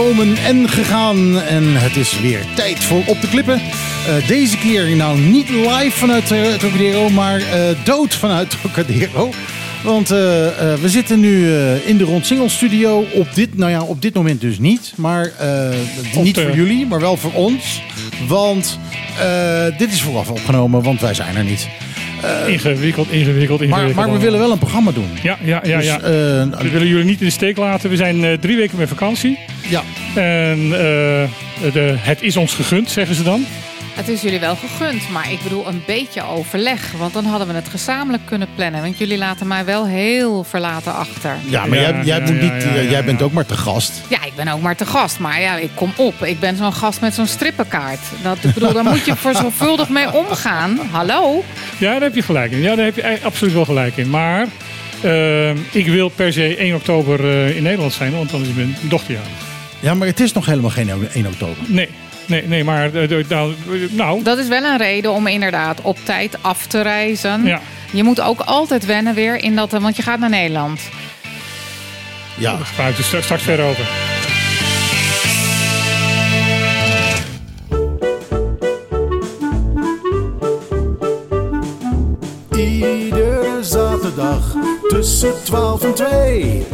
gekomen en gegaan. En het is weer tijd voor Op de Klippen. Uh, deze keer nou niet live vanuit uh, Trocadero, maar uh, dood vanuit Trocadero. Want we zitten nu in de Rond Single Studio. Op dit, nou ja, op dit moment dus niet. Maar niet voor jullie, maar wel voor ons. Want dit is vooraf opgenomen, want wij zijn er niet. Ingewikkeld, ingewikkeld, ingewikkeld. Maar, maar, we willen wel een programma doen. Ja, ja, ja. Dus, ja. Uh, we willen jullie niet in de steek laten. We zijn uh, drie weken met vakantie. Ja. En de, het is ons gegund, zeggen ze dan. Het is jullie wel gegund, maar ik bedoel een beetje overleg. Want dan hadden we het gezamenlijk kunnen plannen. Want jullie laten mij wel heel verlaten achter. Ja, maar jij, jij, moet niet, jij bent ook maar te gast. Ja, ik ben ook maar te gast. Maar ja, ik kom op. Ik ben zo'n gast met zo'n strippenkaart. Dat, ik bedoel, daar moet je voor zorgvuldig mee omgaan. Hallo? Ja, daar heb je gelijk in. Ja, daar heb je absoluut wel gelijk in. Maar uh, ik wil per se 1 oktober uh, in Nederland zijn. Want dan is mijn dochter jarig. Ja, maar het is nog helemaal geen 1 oktober. Nee, nee, nee, maar nou, nou. Dat is wel een reden om inderdaad op tijd af te reizen. Ja. Je moet ook altijd wennen weer in dat, want je gaat naar Nederland. Ja. We gaan het straks verder over. Iedere zaterdag tussen 12 en 2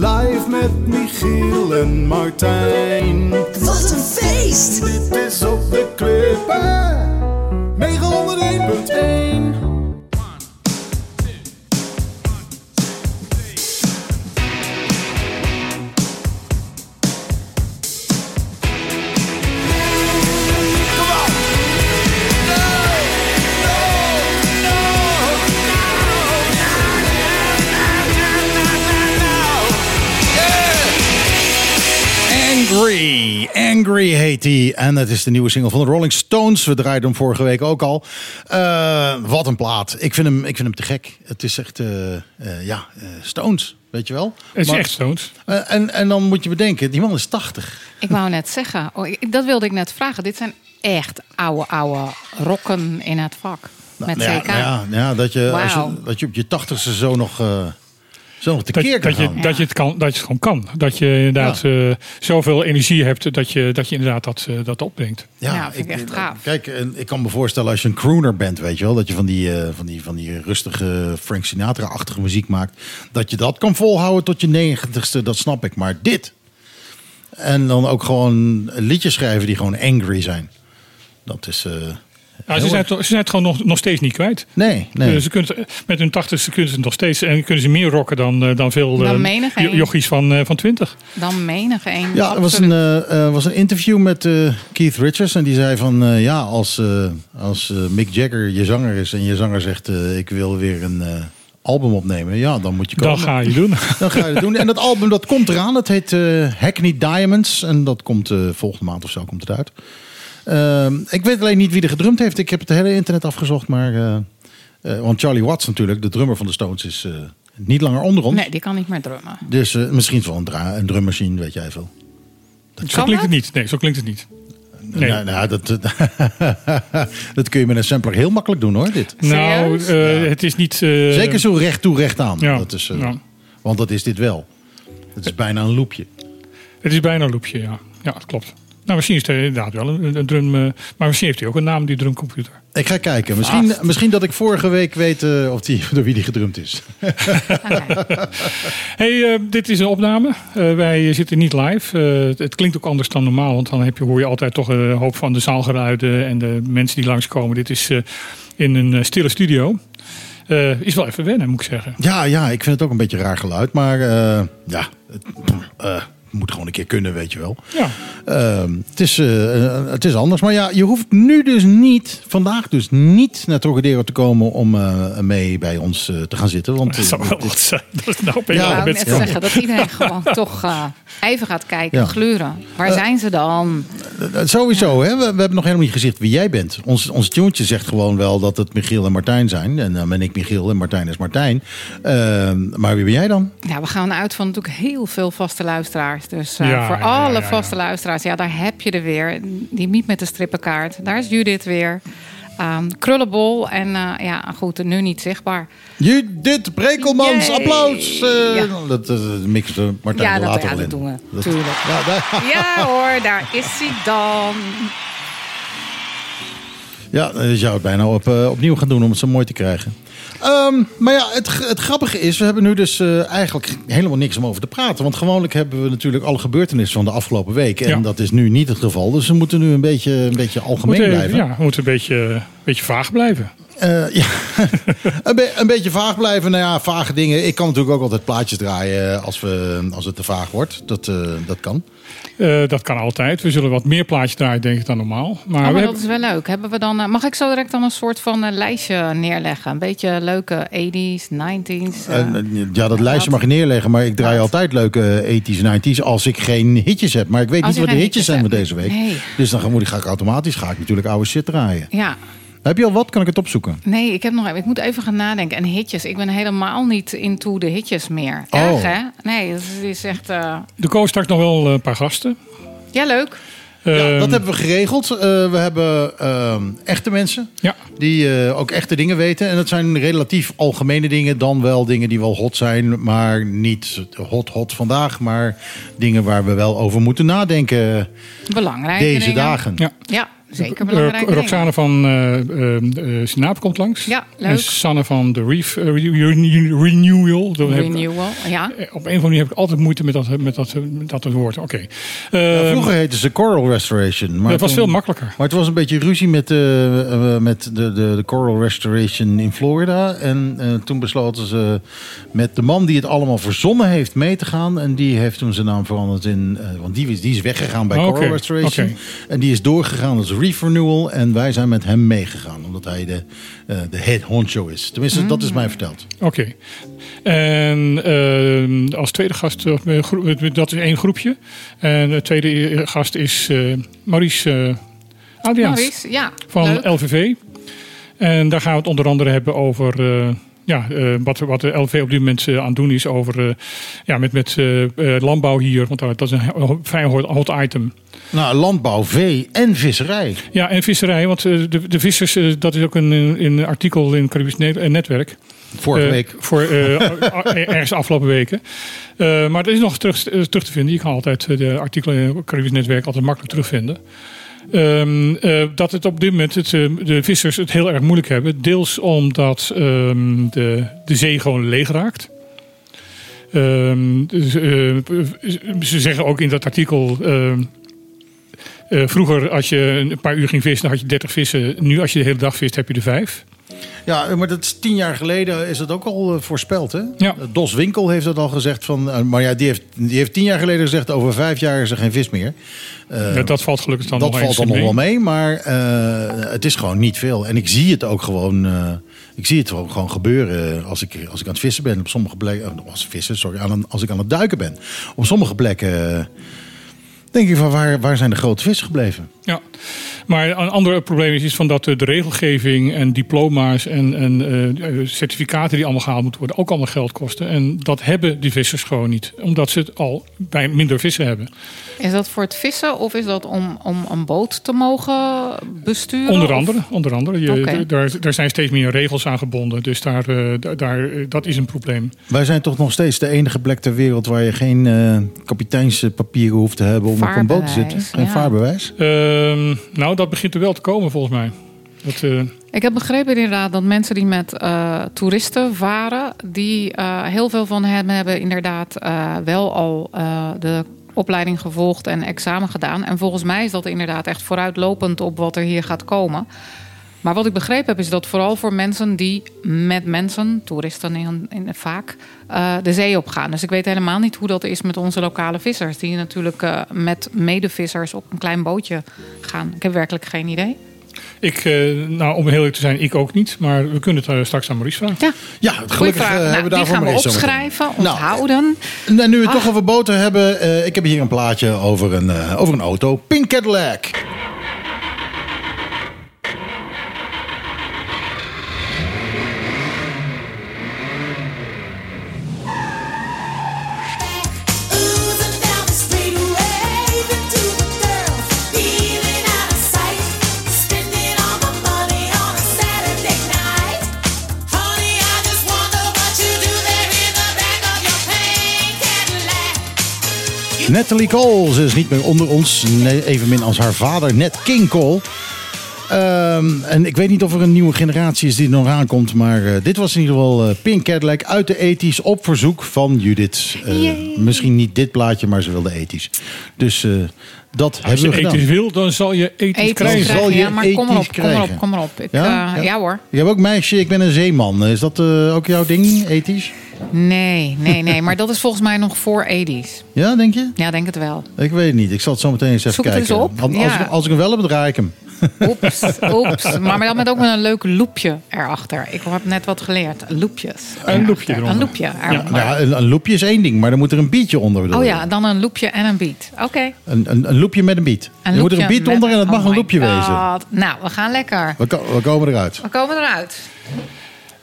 Live met Michiel en Martijn. Wat een feest! Dit is op de klippen. 901.1 Angry. Angry heet hij. En het is de nieuwe single van de Rolling Stones. We draaiden hem vorige week ook al. Uh, wat een plaat. Ik vind hem, ik vind hem te gek. Het is echt, uh, uh, ja, Stones. Weet je wel? Het is maar, echt Stones. en, en dan moet je bedenken, die man is 80. Ik wou net zeggen, oh, dat wilde ik net vragen. Dit zijn echt oude, oude rokken in het vak. Met nou, CK. Ja, ja, ja, dat, je, als je, dat je op je tachtigste zo nog zo nog dat, dat, je, dat, je het kan, dat je het gewoon kan. Dat je inderdaad ja. uh, zoveel energie hebt dat je, dat je inderdaad dat, uh, dat opbrengt. Ja, ja vind ik, echt gaaf. Kijk, ik kan me voorstellen als je een crooner bent, weet je wel, dat je van die, uh, van die, van die rustige Frank Sinatra-achtige muziek maakt, dat je dat kan volhouden tot je negentigste, dat snap ik. Maar dit, en dan ook gewoon liedjes schrijven die gewoon angry zijn. Dat is... Ze, zijn het, ze zijn het gewoon nog, nog steeds niet kwijt. Nee, nee. Dus ze kunnen, met hun tachtigste kunnen ze het nog steeds. En kunnen ze meer rocken dan, eh, dan veel dan uh, jochies van, uh, van 20. Dan menig een. Ja, er was een, uh, was een interview met Keith Richards. En die zei van ja, als, als Mick Jagger je zanger is en je zanger zegt ik wil weer een album opnemen, ja, dan moet je komen. Dan ga je doen. Dan ga je het doen. En dat album dat komt eraan. Het heet Hackney Diamonds. En dat komt volgende maand of zo komt het uit. Uh, ik weet alleen niet wie er gedrumd heeft. Ik heb het hele internet afgezocht. Maar, uh, uh, want Charlie Watts natuurlijk, de drummer van de Stones, is uh, niet langer onder ons. Nee, die kan niet meer drummen. Dus misschien wel een, een drummachine, weet jij veel. Dat zo klinkt het niet. Nee, zo klinkt het niet. Nee. Nou, nou, dat, dat kun je met een sampler heel makkelijk doen hoor, dit. Nou, ja. het is niet... Zeker zo recht toe, recht aan. Ja. Dat is, ja. Want dat is dit wel. Het is bijna een loopje. Het is bijna een loopje, ja. Ja, dat klopt. Nou, misschien is het inderdaad wel een, een drum. Uh, maar misschien heeft hij ook een naam, die drumcomputer. Ik ga kijken. Misschien, misschien dat ik vorige week weet uh, of die, door wie die gedrumd is. hey, uh, dit is een opname. wij zitten niet live. het klinkt ook anders dan normaal. Want dan heb je, hoor je altijd toch een hoop van de zaalgeluiden en de mensen die langskomen. Dit is in een stille studio. is wel even wennen, moet ik zeggen. Ja, ja, ik vind het ook een beetje raar geluid. Maar ja, moet gewoon een keer kunnen, weet je wel. Ja. Uh, het, is, uh, het is anders. Maar ja, je hoeft nu dus niet, vandaag dus niet naar Trocadero te komen om uh, mee bij ons uh, te gaan zitten. Want, dat zou wel wat zijn. Dat is nou ja, ik net zeggen dat iedereen gewoon toch even gaat kijken, ja. gluren. Waar zijn ze dan? sowieso, hè? We, we, hebben nog helemaal niet gezegd wie jij bent. Ons, ons tuentje zegt gewoon wel dat het Michiel en Martijn zijn. En dan ben ik Michiel en Martijn is Martijn. Ehm, maar wie ben jij dan? Ja, we gaan uit van natuurlijk heel veel vaste luisteraars. Dus uh, ja, voor ja, alle ja, vaste luisteraars, ja, daar heb je er weer. Die Miet met de strippenkaart. Daar is Judith weer. Ehm, krullenbol en eh, ja, goed, nu niet zichtbaar. Judith Brekelmans, Yay. applaus. Eh, Ja. Dat uh, mixen Martijn Ja, er dat- later ja, wel dat in. doen we. Dat- Tuurlijk. Ja, daar- Ja hoor, daar is hij dan. Ja, je zou het bijna op, eh, opnieuw gaan doen om het zo mooi te krijgen. Ehm, maar ja, het, het grappige is, we hebben nu dus eh, eigenlijk helemaal niks om over te praten. Want gewoonlijk hebben we natuurlijk alle gebeurtenissen van de afgelopen week. En Ja. dat is nu niet het geval. Dus we moeten nu een beetje, een beetje algemeen Moeten, blijven. ja, we moeten een beetje, een beetje vaag blijven. Eh, ja. een, be- een beetje vaag blijven. Nou ja, vage dingen. Ik kan natuurlijk ook altijd plaatjes draaien als, we, als het te vaag wordt. Dat, eh, dat kan. Eh, dat kan altijd. We zullen wat meer plaatjes draaien, denk ik, dan normaal. Maar, Oh, we dat hebben, is wel leuk. Hebben we dan, eh, mag ik zo direct dan een soort van eh, lijstje neerleggen? Een beetje leuke 80s, 90s. eh. En, eh, ja, dat lijstje mag je neerleggen. Maar ik draai Wat? altijd leuke 80s, 90s als ik geen hitjes heb. Maar ik weet Als niet wat de hitjes zijn van hitjes deze week. Nee. Dus dan moet ik, ga ik automatisch ga ik natuurlijk oude shit draaien. ja, Heb je al wat? Kan ik het opzoeken? nee, ik heb nog even. Ik moet even gaan nadenken. En hitjes. Ik ben helemaal niet into de hitjes meer. Oh. Erg, hè? Nee, dat is echt. eh, er komen straks nog wel eh, een paar gasten. Ja, leuk. Ja, Ehm, dat hebben we geregeld. Eh, we hebben ehm, echte mensen Ja, die eh, ook echte dingen weten. En dat zijn relatief algemene dingen. Dan wel dingen die wel hot zijn. Maar niet hot hot vandaag. Maar dingen waar we wel over moeten nadenken Belangrijke deze dingen. dagen. ja. Ja, zeker Eh, belangrijk. Roxane van uh, Sinaap komt langs. Ja, leuk. En Sanne van de Reef eh, Renew- Renewal. Renewal. Ja. eh, Op een of andere manier heb ik altijd moeite met dat, met dat, met dat woord. Oké. Ja, Ehm, vroeger heette ze Coral Restoration. Maar dat was toen- veel makkelijker. Maar het was een beetje ruzie met, eh, eh, met de, de, de Coral Restoration in Florida. En eh, toen besloten ze met de man die het allemaal verzonnen heeft mee te gaan. En die heeft toen zijn naam veranderd in... eh, want die is, die is weggegaan bij Oké, Coral Restoration. En die is doorgegaan als Reef Renewal. En wij zijn met hem meegegaan. Omdat hij de, eh, de head honcho is. Tenminste, dat is mij verteld. Oké. En ehm, als tweede gast, eh, dat is één groepje. En de tweede gast is eh, Maurice eh Adriaans Maurice, ja. van leuk. LVV. En daar gaan we het onder andere hebben over eh, ja, eh, wat, wat de LVV op dit moment eh, aan het doen is over eh, ja, met, met eh, eh, landbouw hier. Want dat is een vrij hot, hot item. Nou, landbouw, vee en visserij. Ja, en visserij. Want eh, de, de vissers, eh, dat is ook een, een artikel in het Caribisch eh, Netwerk. Vorige week. Voor eh, ergens de afgelopen weken. Maar dat is nog terug, terug te vinden. Je kan altijd de artikelen in het Caribisch Netwerk altijd makkelijk terugvinden. Ehm, eh, dat het op dit moment het, de vissers het heel erg moeilijk hebben. Deels omdat ehm, de, de zee gewoon leeg raakt. Ehm, dus, ze zeggen ook in dat artikel. Eh, vroeger, als je een paar uur ging vissen, dan had je 30 vissen. Nu, als je de hele dag vist, heb je er vijf. Ja, maar dat is tien jaar geleden is dat ook al eh, voorspeld, hè? Ja. Dos Winkel heeft dat al gezegd. Van, eh, maar ja, die heeft, die heeft tien jaar geleden gezegd... over vijf jaar is er geen vis meer. Eh, Ja, dat valt gelukkig dan dat nog valt dan nog wel mee, maar eh, het is gewoon niet veel. En ik zie het ook gewoon... eh, ik zie het ook gewoon gebeuren als ik, als ik aan het vissen ben. Op sommige plekken... eh, als, vissen, sorry, aan, als ik aan het duiken ben. Op sommige plekken... denk ik van, waar, waar zijn de grote vissen gebleven? Ja, maar een ander probleem is, is van dat eh, de regelgeving en diploma's en, en eh, certificaten die allemaal gehaald moeten worden, ook allemaal geld kosten. En dat hebben die vissers gewoon niet, omdat ze het al bij minder vissen hebben. Is dat voor het vissen of is dat om, om een boot te mogen besturen? Onder Of- andere, onder andere. Je, Oké. daar, daar zijn steeds meer regels aan gebonden, dus daar, eh, daar, dat is een probleem. Wij zijn toch nog steeds de enige plek ter wereld... waar je geen eh kapiteinspapieren hoeft te hebben om op een boot te zitten. Geen ja. vaarbewijs. Ehm, nou, dat begint er wel te komen volgens mij. Eh, Ik heb begrepen inderdaad dat mensen die met eh, toeristen varen, die eh, heel veel van hen hebben inderdaad wel al de opleiding gevolgd en examen gedaan. En volgens mij is dat inderdaad echt vooruitlopend op wat er hier gaat komen. Maar wat ik begrepen heb, is dat vooral voor mensen die met mensen, toeristen in, in, vaak, eh, de zee op gaan. Dus ik weet helemaal niet hoe dat is met onze lokale vissers. Die natuurlijk eh, met medevissers op een klein bootje gaan. Ik heb werkelijk geen idee. ik, eh, nou, om heel eerlijk te zijn, ik ook niet. Maar we kunnen het straks aan Maurice vragen. Ja, Ja, Goeie gelukkig vraag. Nou, hebben we die daarvoor gaan we opschrijven, Nou, onthouden. Nou, nu we het toch over boten hebben. eh, ik heb hier een plaatje over een, eh, over een auto. Pink Cadillac. Natalie Cole, ze is niet meer onder ons. Nee, evenmin als haar vader, Nat King Cole. Ehm, en ik weet niet of er een nieuwe generatie is die er nog aankomt. Maar eh, dit was in ieder geval eh, Pink Cadillac uit de ethisch op verzoek van Judith. Eh, misschien niet dit plaatje, maar ze wilde ethisch. Dus eh, dat Als hebben je we gedaan. ethisch wil, dan zal je ethisch Ethisch krijgen. Zal je ja, maar kom maar op, ethisch kom maar op, krijgen? kom maar op. Ik, Ja? ja? Ja? ja hoor. Je hebt ook meisje, ik ben een zeeman. Is dat eh, ook jouw ding, ethisch? Nee, nee, nee. Maar dat is volgens mij nog voor 80s. Ja, denk je? Ja, denk het wel. Ik weet het niet. Ik zal het zo meteen eens even Zoek het kijken. eens op. Als, Ja. ik, als ik hem wel heb, dan draai ik hem. Oeps, oeps. Maar, maar dan met ook met een leuk loepje erachter. Ik heb net wat geleerd. Loepjes. Een loepje erachter. eronder. Een loepje. Ja, een, een loopje is één ding, maar dan moet er een beatje onder. Oh ja, dan een loepje en een beat. Oké. Een, een, een loopje met een beat. Een er moet er een loepje beat onder en het mag oh een loopje God. wezen. Nou, we gaan lekker. We, ko- we komen eruit. We komen eruit.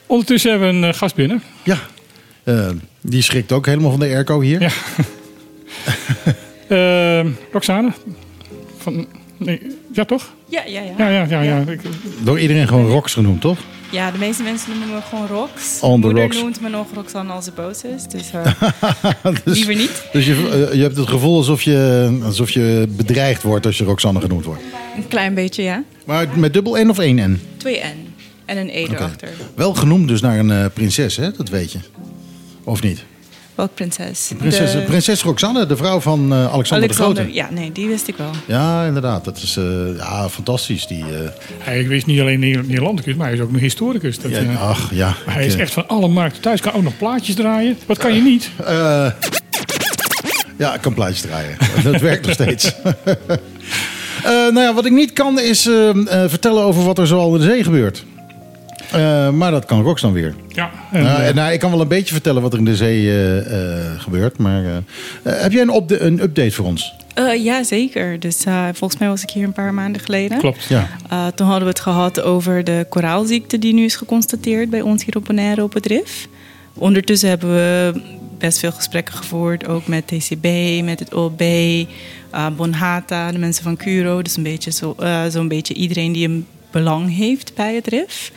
Ondertussen hebben we een eh, gast binnen. Ja, eh, die schrikt ook helemaal van de airco hier. Ja. Eh, Roxane. Van, nee, ja, toch? Ja, ja, ja. Ja, ja, ja. ja. Door iedereen gewoon Rox genoemd, toch? Ja, de meeste mensen noemen me gewoon Rox. On moeder rocks. noemt me nog Roxanne als ze boos is. Dus eh, Dus, liever niet. dus je, je hebt het gevoel alsof je, alsof je bedreigd wordt als je Roxanne genoemd wordt. Een klein beetje, ja. Maar met dubbel N of één N? Twee N. En een E erachter. Wel genoemd dus naar een eh, prinses, hè? Dat weet je. Of niet? Welk prinses? Prinses, De- prinses Roxanne, de vrouw van eh, Alexander, Alexander. de Grote. Ja, nee, die wist ik wel. Ja, inderdaad. Dat is eh, ja, fantastisch. Die, eh, Hij is niet alleen Nederlandicus, maar hij is ook een historicus. Dat, ja, eh, ach, ja. hij ik, is echt van alle markten thuis. Kan ook nog plaatjes draaien. Wat kan je niet? Eh, ja, ik kan plaatjes draaien. Dat werkt nog steeds. Eh, nou ja, wat ik niet kan is eh, eh, vertellen over wat er zoal in de zee gebeurt. Eh, maar dat kan Rox dan weer. Ja. En, nou, eh, nou, ik kan wel een beetje vertellen wat er in de zee eh, eh, gebeurt. Maar heb jij een, een update voor ons? Eh, ja, zeker. Dus eh, volgens mij was ik hier een paar maanden geleden. klopt. Ja. Eh, toen hadden we het gehad over de koraalziekte die nu is geconstateerd bij ons hier op Bonaire op het RIF. Ondertussen hebben we best veel gesprekken gevoerd, ook met TCB, met het eh, Bonhata, de mensen van Curo. Dus een beetje zo, eh, zo'n beetje iedereen die een belang heeft bij het RIF.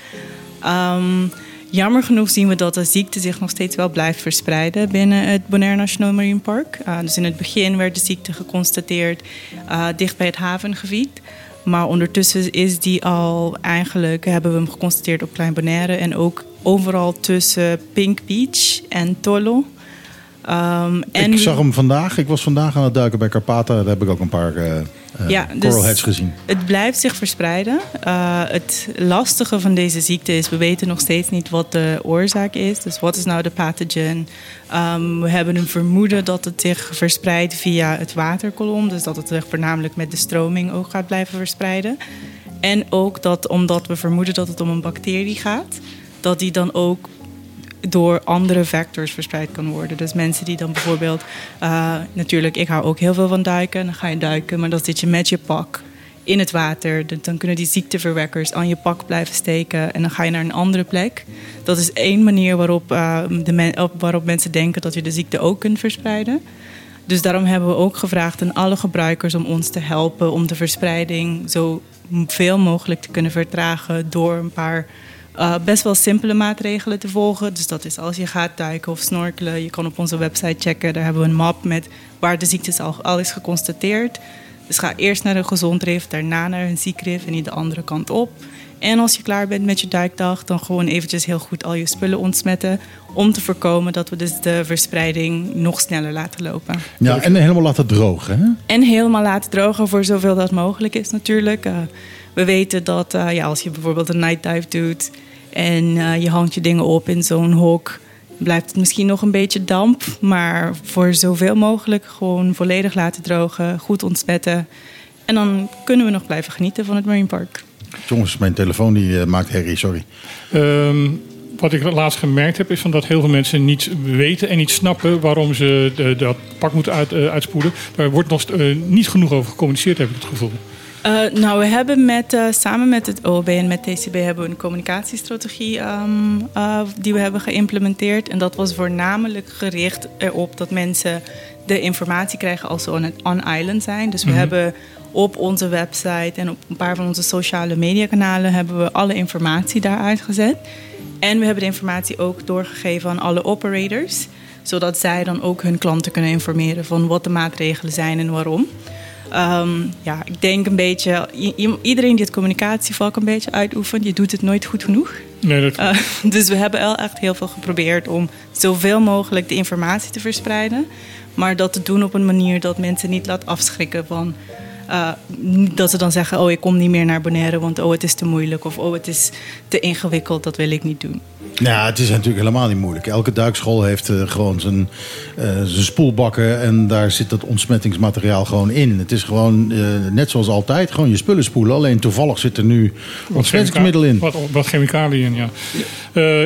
Ehm, jammer genoeg zien we dat de ziekte zich nog steeds wel blijft verspreiden binnen het Bonaire National Marine Park. Eh, dus in het begin werd de ziekte geconstateerd eh, dicht bij het havengebied. Maar ondertussen is die al eigenlijk, hebben we hem geconstateerd op Klein Bonaire en ook overal tussen Pink Beach en Tolo. Ehm, en ik zag hem vandaag. Ik was vandaag aan het duiken bij Carpata. Daar heb ik ook een paar eh, Ja, coral dus- heads gezien. Het blijft zich verspreiden. Uh, het lastige van deze ziekte is, we weten nog steeds niet wat de oorzaak is. Dus wat is nou de pathogen? Um, we hebben een vermoeden dat het zich verspreidt via het waterkolom. Dus dat het zich voornamelijk met de stroming ook gaat blijven verspreiden. En ook dat omdat we vermoeden dat het om een bacterie gaat, dat die dan ook door andere factors verspreid kan worden. Dus mensen die dan bijvoorbeeld, uh, natuurlijk, ik hou ook heel veel van duiken. Dan ga je duiken, maar dan zit je met je pak in het water. Dan kunnen die ziekteverwekkers aan je pak blijven steken en dan ga je naar een andere plek. Dat is één manier waarop, uh, de men, waarop mensen denken dat je de ziekte ook kunt verspreiden. Dus daarom hebben we ook gevraagd aan alle gebruikers om ons te helpen om de verspreiding zo veel mogelijk te kunnen vertragen door een paar uh, best wel simpele maatregelen te volgen. Dus dat is als je gaat duiken of snorkelen, je kan op onze website checken. Daar hebben we een map met waar de ziekte al, al is geconstateerd. Dus ga eerst naar een gezond rif, daarna naar een ziek rif en niet de andere kant op. En als je klaar bent met je duikdag, dan gewoon eventjes heel goed al je spullen ontsmetten. Om te voorkomen dat we dus de verspreiding nog sneller laten lopen. Ja, en helemaal laten drogen. Hè? En helemaal laten drogen voor zoveel dat mogelijk is natuurlijk. Uh, we weten dat uh, ja, als je bijvoorbeeld een night dive doet en uh, je hangt je dingen op in zo'n hok, blijft het misschien nog een beetje damp. Maar voor zoveel mogelijk gewoon volledig laten drogen, goed ontsmetten. En dan kunnen we nog blijven genieten van het Marine Park. Jongens, mijn telefoon die uh, maakt herrie, sorry. Um, wat ik laatst gemerkt heb, is van dat heel veel mensen niet weten en niet snappen waarom ze de, dat pak moeten uit, uh, uitspoelen. Daar wordt nog uh, niet genoeg over gecommuniceerd, heb ik het gevoel. Uh, nou, we hebben met, uh, samen met het OLB en met TCB hebben we een communicatiestrategie um, uh, die we hebben geïmplementeerd. En dat was voornamelijk gericht erop dat mensen de informatie krijgen als ze on, on island zijn. Dus we mm-hmm. hebben op onze website en op een paar van onze sociale mediakanalen hebben we alle informatie daar uitgezet. En we hebben de informatie ook doorgegeven aan alle operators. Zodat zij dan ook hun klanten kunnen informeren van wat de maatregelen zijn en waarom. Ehm, ja, ik denk een beetje, iedereen die het communicatievak een beetje uitoefent, je doet het nooit goed genoeg. Nee, dat, Uh, dus we hebben wel echt heel veel geprobeerd om zoveel mogelijk de informatie te verspreiden. Maar dat te doen op een manier dat mensen niet laat afschrikken van... uh, niet dat ze dan zeggen, oh ik kom niet meer naar Bonaire, want oh het is te moeilijk. Of oh het is te ingewikkeld, dat wil ik niet doen. Nou, het is natuurlijk helemaal niet moeilijk. Elke duikschool heeft eh, gewoon zijn, eh, zijn spoelbakken en daar zit dat ontsmettingsmateriaal gewoon in. Het is gewoon, eh, net zoals altijd, gewoon je spullen spoelen. Alleen toevallig zit er nu ontsmettingsmiddel in. Wat, wat chemicaliën ja.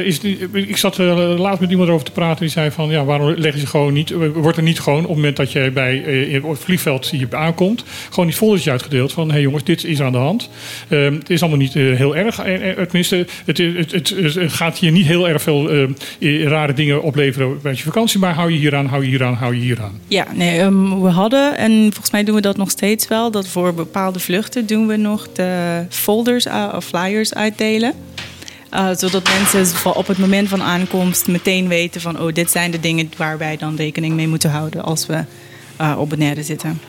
Is die, ik zat laatst met iemand over te praten. Die zei van, ja, waarom leggen ze gewoon niet... Wordt er niet gewoon op het moment dat jij bij het vliegveld hier aankomt... gewoon die foldertje uitgedeeld van... hé hey jongens, dit is aan de hand. Uh, het is allemaal niet heel erg. tenminste, het, het, het, het, gaat hier niet heel erg veel uh, rare dingen opleveren bij je vakantie. Maar hou je hier aan, hou je hier aan, hou je hier aan. Ja, nee, um, we hadden, en volgens mij doen we dat nog steeds wel... dat voor bepaalde vluchten doen we nog de folders of flyers uitdelen... Uh, zodat mensen op het moment van aankomst meteen weten van... oh, dit zijn de dingen waar wij dan rekening mee moeten houden als we uh, op Bonaire zitten.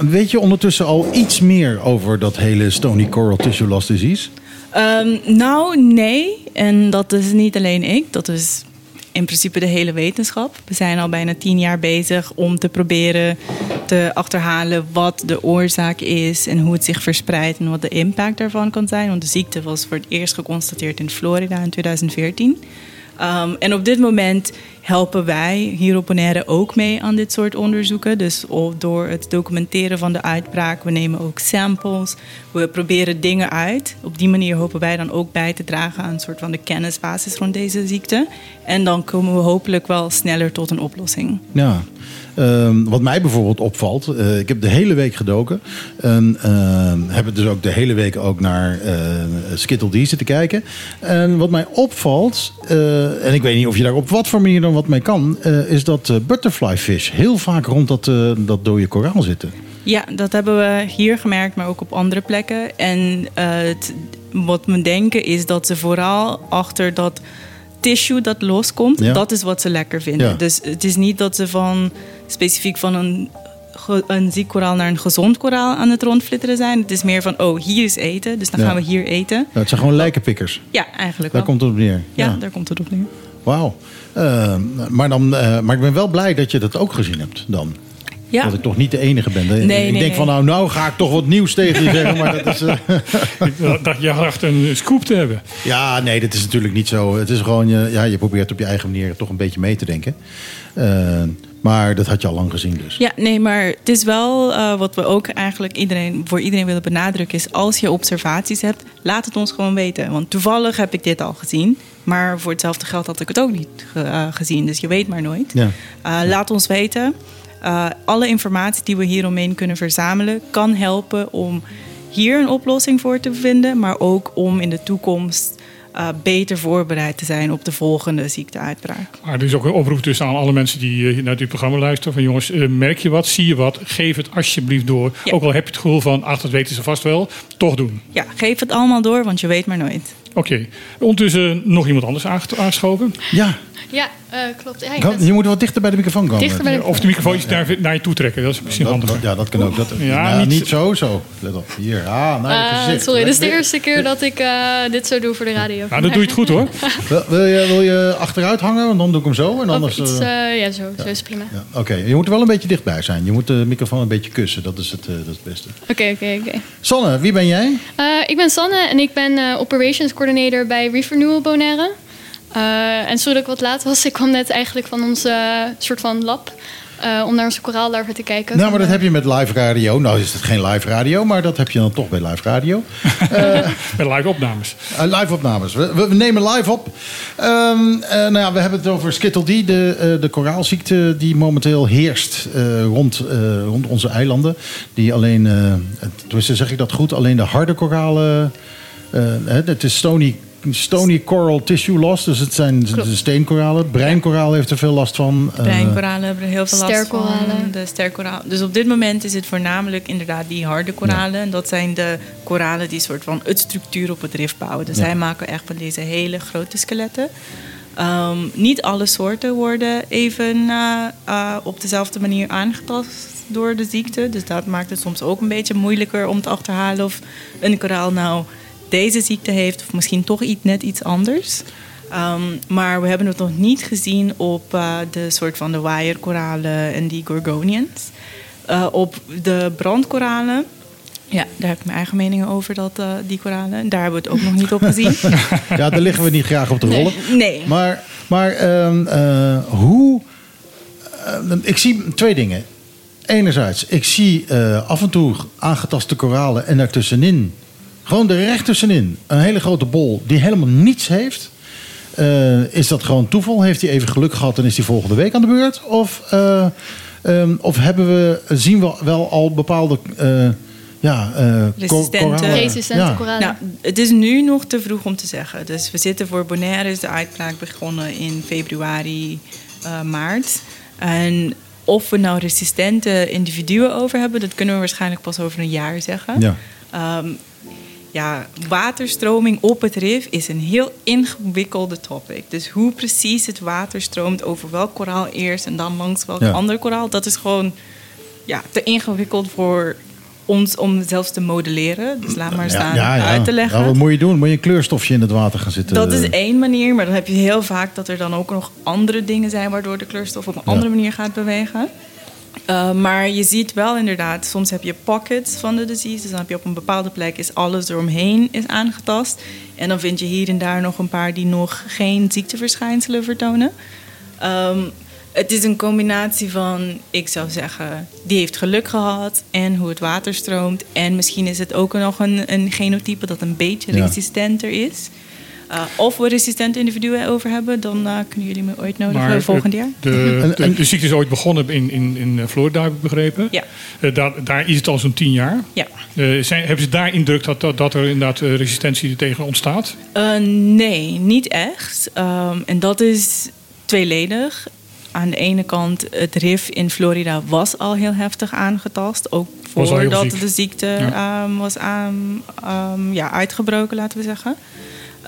Weet je ondertussen al iets meer over dat hele Stony Coral Tissue Loss Disease? Um, nou, nee. En dat is niet alleen ik. Dat is in principe de hele wetenschap. We zijn al bijna tien jaar bezig om te proberen te achterhalen wat de oorzaak is en hoe het zich verspreidt en wat de impact daarvan kan zijn. Want de ziekte was voor het eerst geconstateerd in Florida in 2014. Um, en op dit moment helpen wij hier op Bonaire ook mee aan dit soort onderzoeken. Dus door het documenteren van de uitbraak. We nemen ook samples. We proberen dingen uit. Op die manier hopen wij dan ook bij te dragen aan een soort van de kennisbasis rond deze ziekte. En dan komen we hopelijk wel sneller tot een oplossing. Ja. Um, wat mij bijvoorbeeld opvalt, uh, ik heb de hele week gedoken. En uh, heb dus ook de hele week ook naar uh, Skittle D zitten kijken. En wat mij opvalt, uh, en ik weet niet of je daar op wat voor manier dan wat mee kan, is dat butterfly fish heel vaak rond dat, dat dode koraal zitten. Ja, dat hebben we hier gemerkt, maar ook op andere plekken. En het, wat we denken is dat ze vooral achter dat tissue dat loskomt, ja. dat is wat ze lekker vinden. Ja. Dus het is niet dat ze van specifiek van een, een ziek koraal naar een gezond koraal aan het rondflitteren zijn. Het is meer van, oh, hier is eten, dus dan ja. gaan we hier eten. het zijn gewoon lijkenpikkers. Ja, eigenlijk Daar wel. komt het op neer. Ja, daar komt het op neer. Wauw. Uh, maar, dan, uh, maar ik ben wel blij dat je dat ook gezien hebt dan. Ja. Dat ik toch niet de enige ben. Nee, ik nee, denk nee. van nou, nou ga ik toch wat nieuws tegen je zeggen. Maar dat is, uh... dat je dacht een scoop te hebben. Ja, nee, dat is natuurlijk niet zo. Het is gewoon, je, ja, je probeert op je eigen manier toch een beetje mee te denken. Uh, maar dat had je al lang gezien dus. Ja, nee, maar het is wel uh, wat we ook eigenlijk iedereen, voor iedereen willen benadrukken... is als je observaties hebt, laat het ons gewoon weten. Want toevallig heb ik dit al gezien. Maar voor hetzelfde geld had ik het ook niet ge, uh, gezien. Dus je weet maar nooit. Ja. Uh, laat ons weten. Alle informatie die we hieromheen kunnen verzamelen... kan helpen om hier een oplossing voor te vinden... maar ook om in de toekomst uh, beter voorbereid te zijn op de volgende ziekteuitbraak. Maar er is ook een oproep tussen aan alle mensen die uh, naar dit programma luisteren. Van jongens, uh, merk je wat, zie je wat, geef het alsjeblieft door. Ja. Ook al heb je het gevoel van, ach dat weten ze vast wel, toch doen. Ja, geef het allemaal door, want je weet maar nooit. Oké, okay. ondertussen nog iemand anders aangeschoven. Ja. Ja, uh, klopt. Ja, je, je moet wat dichter bij de microfoon komen. Dichter bij de of de microfoon iets naar, naar, je toe trekken, dat is misschien dat, handiger. Ja, dat kan ook. Dat, ja, nou, niet, niet zo, zo. Let op, hier. Ah, nou, uh, gezicht. sorry, dit is de eerste keer dat ik uh, dit zo doe voor de radio. Nou, dan doe je het goed hoor. wil, wil, je, wil je achteruit hangen? Want dan doe ik hem zo. En anders, iets, ja, zo. Ja. Zo is prima. Ja, Oké, okay. je moet er wel een beetje dichtbij zijn. Je moet de microfoon een beetje kussen. Dat is het, dat is het beste. Oké, okay, oké, okay, oké. Sanne, wie ben jij? ik ben Sanne en ik ben Operations Coordinator bij Reef Renewal Bonaire. Uh, en zodat ik wat laat was, ik kwam net eigenlijk van onze uh, soort van lab. Uh, om naar onze koraallarven te kijken. Nou, maar dat heb je met live radio. Nou is het geen live radio, maar dat heb je dan toch bij live radio. met live opnames. live opnames. We, we, nemen live op. Um, nou ja, we hebben het over Skittle D, de, de koraalziekte die momenteel heerst rond, rond onze eilanden. Die alleen, tenminste zeg ik dat goed, alleen de harde koralen... het is Stony Stony Coral Tissue Loss. Dus het zijn Klopt. de steenkoralen. Breinkoraal heeft er veel last van. Breinkoralen hebben er heel veel last van. De sterkoraal. Dus op dit moment is het voornamelijk inderdaad die harde koralen. Ja. En dat zijn de koralen die soort van het structuur op het rif bouwen. Dus ja. zij maken echt van deze hele grote skeletten. Ehm, niet alle soorten worden even eh, eh, op dezelfde manier aangetast door de ziekte. Dus dat maakt het soms ook een beetje moeilijker om te achterhalen of een koraal nou deze ziekte heeft of misschien toch iets, net iets anders. Ehm, maar we hebben het nog niet gezien op eh, de soort van de wire-koralen en die gorgonians. Eh, op de brandkoralen, ja, daar heb ik mijn eigen meningen over, dat, eh, die koralen. Daar hebben we het ook nog niet op gezien. Ja, daar liggen we niet graag op te rollen. Nee. Maar, maar ehm, eh, hoe... ik zie twee dingen. Enerzijds, ik zie af en toe aangetaste koralen en daartussenin... gewoon er recht tussenin, een hele grote bol die helemaal niets heeft. Eh, is dat gewoon toeval? Heeft hij even geluk gehad en is hij volgende week aan de beurt? Of, eh, ehm, of hebben we, zien we wel al bepaalde... eh, ja, eh, Resistente. koralen? Resistente Ja. koralen. Nou, het is nu nog te vroeg om te zeggen. Dus we zitten voor Bonaire, is de uitbraak begonnen in februari, eh, maart. En of we nou resistente individuen over hebben, dat kunnen we waarschijnlijk pas over een jaar zeggen. Ja. Ehm, ja, waterstroming op het rif is een heel ingewikkelde topic. Dus hoe precies het water stroomt over welk koraal eerst en dan langs welk Ja. ander koraal, dat is gewoon ja, te ingewikkeld voor ons om zelfs te modelleren. Dus laat maar staan uit te leggen. Ja, wat moet je doen? Moet je een kleurstofje in het water gaan zitten? Dat is één manier, maar dan heb je heel vaak dat er dan ook nog andere dingen zijn waardoor de kleurstof op een Ja. andere manier gaat bewegen. Uh, maar je ziet wel inderdaad, soms heb je pockets van de disease. Dus dan heb je op een bepaalde plek is alles eromheen is aangetast. En dan vind je hier en daar nog een paar die nog geen ziekteverschijnselen vertonen. Um, het is een combinatie van, ik zou zeggen, die heeft geluk gehad en hoe het water stroomt. En misschien is het ook nog een, een genotype dat een beetje Ja. resistenter is. Uh, of we resistente individuen over hebben, dan uh, kunnen jullie me ooit nodigen Maar volgend jaar. De, ziekte is ooit begonnen in, in, in Florida, heb ik begrepen. Ja. Eh, daar, daar is het al zo'n tien jaar. Ja. Eh, zijn, hebben ze daar indruk dat, dat, dat er inderdaad eh, resistentie tegen ontstaat? Uh, nee, niet echt. Um, en dat is tweeledig. Aan de ene kant, het RIF in Florida was al heel heftig aangetast. Ook voordat de ziekte Ja. um, was aan, um, ja, uitgebroken, laten we zeggen.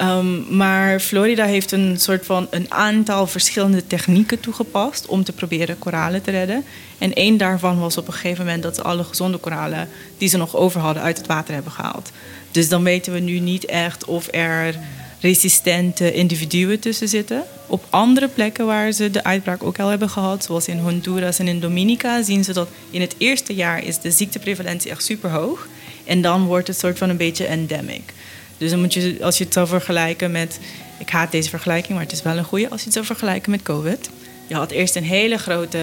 Um, maar Florida heeft een soort van een aantal verschillende technieken toegepast om te proberen koralen te redden. En één daarvan was op een gegeven moment dat ze alle gezonde koralen die ze nog over hadden uit het water hebben gehaald. Dus dan weten we nu niet echt of er resistente individuen tussen zitten. Op andere plekken waar ze de uitbraak ook al hebben gehad, zoals in Honduras en in Dominica, zien ze dat in het eerste jaar is de ziekteprevalentie echt super hoog. En dan wordt het soort van een beetje endemic. Dus dan moet je, als je het zou vergelijken met, ik haat deze vergelijking, maar het is wel een goede, als je het zou vergelijken met COVID. Je had eerst een hele grote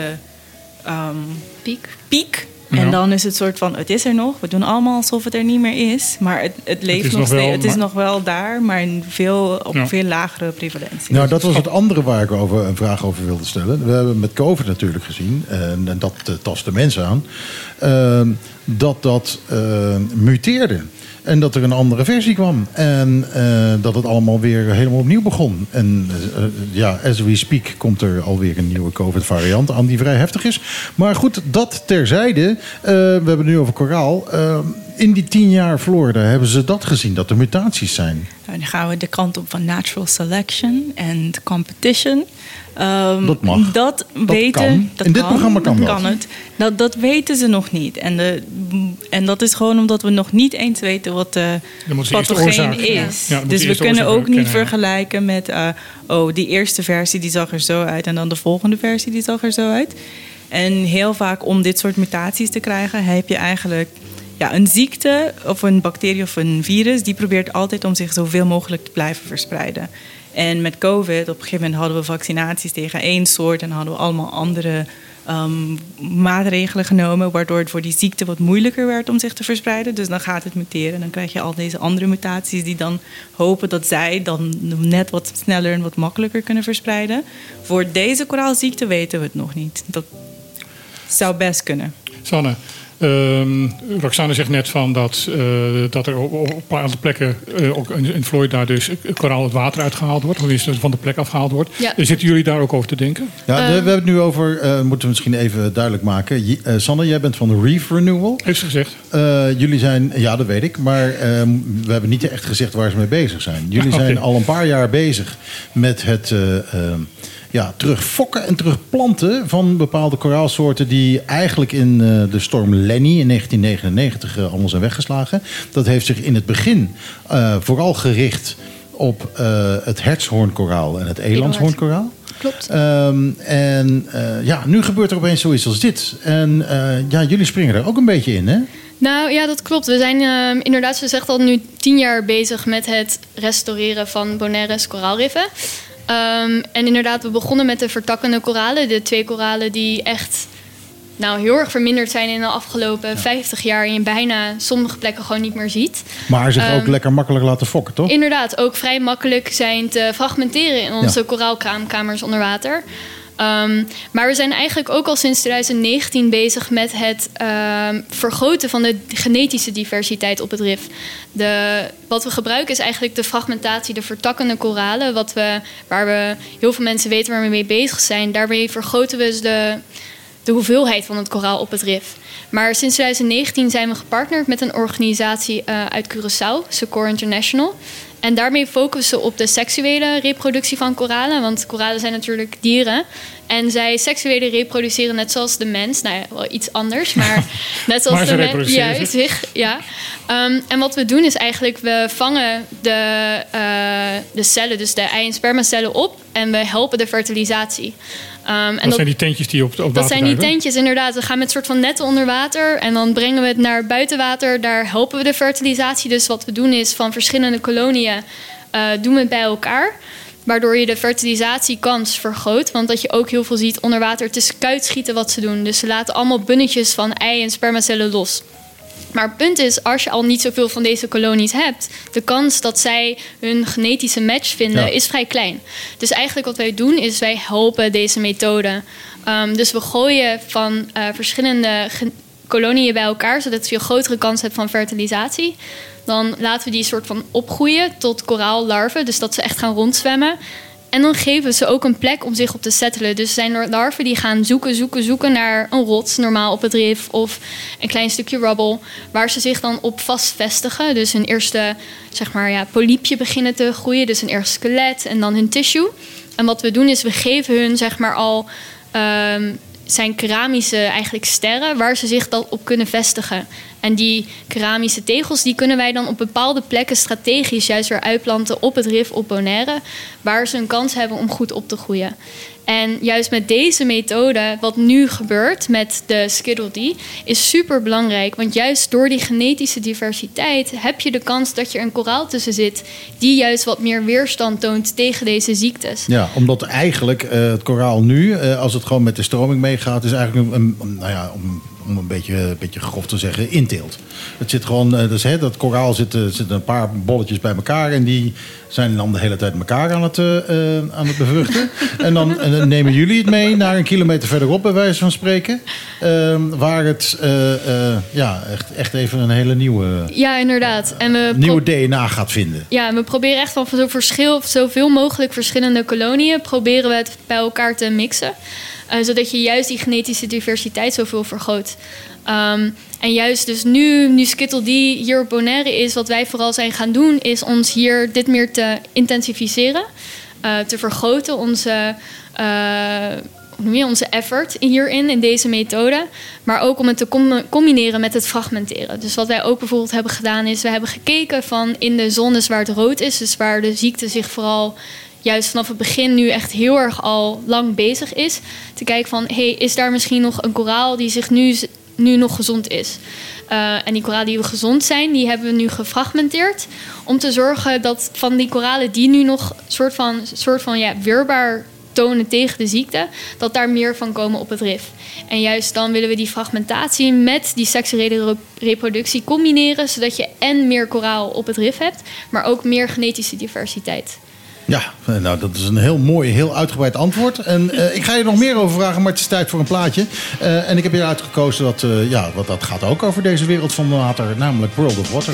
ehm, Piek. piek. Ja. En dan is het soort van, het is er nog. We doen allemaal alsof het er niet meer is. Maar het, het leeft is nog nog wel, steeds. Het is maar- nog wel daar, maar in veel, op Ja. veel lagere prevalentie. Nou, dat was het andere waar ik over, een vraag over wilde stellen. We hebben met COVID natuurlijk gezien, en, en dat eh, tast de mensen aan, eh, dat dat eh, muteerde. En dat er een andere versie kwam. En eh, dat het allemaal weer helemaal opnieuw begon. En eh, ja, as we speak komt er alweer een nieuwe COVID-variant aan die vrij heftig is. Maar goed, dat terzijde. Eh, we hebben het nu over koraal. In die tien jaar Florida hebben ze dat gezien, dat er mutaties zijn. Nou, dan gaan we de kant op van natural selection en competition. Ehm, Dat mag. Dat, Dat weten, kan. Dat In dit kan, programma kan dat. het. Dat, dat weten ze nog niet. En, de, en dat is gewoon omdat we nog niet eens weten wat de pathogeen oorzaak- is. Ja. Ja, dus we kunnen ook niet kennen, vergelijken met... eh, oh, die eerste versie die zag er zo uit... en dan de volgende versie die zag er zo uit. En heel vaak om dit soort mutaties te krijgen... heb je eigenlijk ja, een ziekte of een bacterie of een virus... die probeert altijd om zich zoveel mogelijk te blijven verspreiden. En met COVID, op een gegeven moment hadden we vaccinaties tegen één soort... en hadden we allemaal andere ehm, maatregelen genomen... waardoor het voor die ziekte wat moeilijker werd om zich te verspreiden. Dus dan gaat het muteren en dan krijg je al deze andere mutaties... die dan hopen dat zij dan net wat sneller en wat makkelijker kunnen verspreiden. Voor deze koraalziekte weten we het nog niet. Dat zou best kunnen. Sanne, Ehm, Roxane zegt net van dat, eh, dat er op, op een aantal plekken, eh, ook in, in Florida dus, koraal het water uitgehaald wordt. Of is het van de plek afgehaald wordt. Ja. Eh, Zitten jullie daar ook over te denken? Ja, de- Ehm. we hebben het nu over, eh, moeten we misschien even duidelijk maken. Eh, Sanne, jij bent van de Reef Renewal. Heeft ze gezegd. Eh, jullie zijn, ja dat weet ik, maar ehm, we hebben niet echt gezegd waar ze mee bezig zijn. Jullie zijn al een paar jaar bezig met het ja, terugfokken en terugplanten van bepaalde koraalsoorten die eigenlijk in eh, de storm Lenny in 1999 eh, allemaal zijn weggeslagen. Dat heeft zich in het begin eh, vooral gericht op het hertshoornkoraal en het elandshoornkoraal. Klopt. Ehm, en ja, nu gebeurt er opeens zoiets als dit. En ja, jullie springen er ook een beetje in, hè? Nou ja, dat klopt. We zijn ehm, inderdaad, zoals gezegd, al nu tien jaar bezig met het restaureren van Bonaires koraalriffen. Ehm, en inderdaad, we begonnen met de vertakkende koralen. De twee koralen die echt nou, heel erg verminderd zijn in de afgelopen 50 jaar. En je bijna sommige plekken gewoon niet meer ziet. Maar zich ook Ehm, lekker makkelijk laten fokken, toch? Inderdaad, ook vrij makkelijk zijn te fragmenteren in onze koraalkraamkamers onder water. Ehm, maar we zijn eigenlijk ook al sinds 2019 bezig met het ehm, vergroten van de genetische diversiteit op het rif. De, wat we gebruiken is eigenlijk de fragmentatie, de vertakkende koralen, wat we, waar we heel veel mensen weten waar we mee bezig zijn. Daarmee vergroten we dus de, de hoeveelheid van het koraal op het rif. Maar sinds 2019 zijn we gepartnerd met een organisatie eh, uit Curaçao, Secor International. En daarmee focussen we op de seksuele reproductie van koralen. Want koralen zijn natuurlijk dieren. En zij seksuele reproduceren net zoals de mens. Nou ja, wel iets anders, maar net zoals Maar de mens. zich. zich, ja. Ehm, en wat we doen is eigenlijk, we vangen de, eh, de cellen, dus de ei- en spermacellen op. En we helpen de fertilisatie. Ehm, en dat, zijn die tentjes die op, op dat water zijn die tentjes, inderdaad. We gaan met een soort van netten onder water. En dan brengen we het naar buitenwater. Daar helpen we de fertilisatie. Dus wat we doen is van verschillende koloniën eh, doen we het bij elkaar. Waardoor je de fertilisatiekans vergroot. Want dat je ook heel veel ziet onder water. Het is kuitschieten wat ze doen. Dus ze laten allemaal bunnetjes van ei- en spermacellen los. Maar het punt is, als je al niet zoveel van deze kolonies hebt, de kans dat zij hun genetische match vinden Ja. is vrij klein. Dus eigenlijk wat wij doen is wij helpen deze methode. Ehm, dus we gooien van eh, verschillende koloniën bij elkaar, zodat je een grotere kans hebt van fertilisatie. Dan laten we die soort van opgroeien tot koraallarven, dus dat ze echt gaan rondzwemmen. En dan geven ze ook een plek om zich op te settelen. Dus zijn larven die gaan zoeken, zoeken, zoeken naar een rots, normaal op het rif, of een klein stukje rubble, waar ze zich dan op vastvestigen. Dus hun eerste, zeg maar, ja, polypje beginnen te groeien, dus een eerste skelet en dan hun tissue. En wat we doen is, we geven hun, zeg maar, al ehm, zijn keramische eigenlijk sterren waar ze zich dan op kunnen vestigen. En die keramische tegels die kunnen wij dan op bepaalde plekken strategisch juist weer uitplanten op het rif op Bonaire, waar ze een kans hebben om goed op te groeien. En juist met deze methode, wat nu gebeurt met de Skiddle is super belangrijk. Want juist door die genetische diversiteit heb je de kans dat je een koraal tussen zit, die juist wat meer weerstand toont tegen deze ziektes. Ja, omdat eigenlijk eh, het koraal nu, eh, als het gewoon met de stroming meegaat, is eigenlijk een- een- nou ja, om, om een beetje, een beetje grof te zeggen, inteelt. Het zit gewoon, eh, dus, hè, dat koraal zit, eh, zitten een paar bolletjes bij elkaar en die zijn dan de hele tijd elkaar aan het, eh, aan het bevruchten. en, dan, en dan nemen jullie het mee naar een kilometer verderop, bij wijze van spreken, ehm, waar het ja, echt, echt even een hele nieuwe, Ja, inderdaad. En we nieuwe DNA gaat vinden. Ja, en we proberen echt van zo verschil, zoveel mogelijk verschillende koloniën proberen we het bij elkaar te mixen. Eh, zodat je juist die genetische diversiteit zoveel vergroot. Ehm, en juist dus nu, nu Skittle die hier op Bonaire is, wat wij vooral zijn gaan doen, is ons hier dit meer te intensificeren. eh, te vergroten, onze, je, onze effort hierin, in deze methode. Maar ook om het te com- combineren met het fragmenteren. Dus wat wij ook bijvoorbeeld hebben gedaan is, we hebben gekeken van in de zones waar het rood is, dus waar de ziekte zich vooral juist vanaf het begin nu echt heel erg al lang bezig is. Te kijken van, hey, is daar misschien nog een koraal die zich nu, nu nog gezond is? Eh, en die koralen die gezond zijn, die hebben we nu gefragmenteerd. Om te zorgen dat van die koralen die nu nog soort van, soort van ja, weerbaar tonen tegen de ziekte, dat daar meer van komen op het rif. En juist dan willen we die fragmentatie met die seksuele re- reproductie combineren, zodat je en meer koraal op het rif hebt, maar ook meer genetische diversiteit. Ja, eh, nou dat is een heel mooi, heel uitgebreid antwoord. En eh, ik ga je nog meer over vragen, maar het is tijd voor een plaatje. Eh, en ik heb hier uitgekozen dat, ja, wat dat gaat ook over deze wereld van water, namelijk World of Water.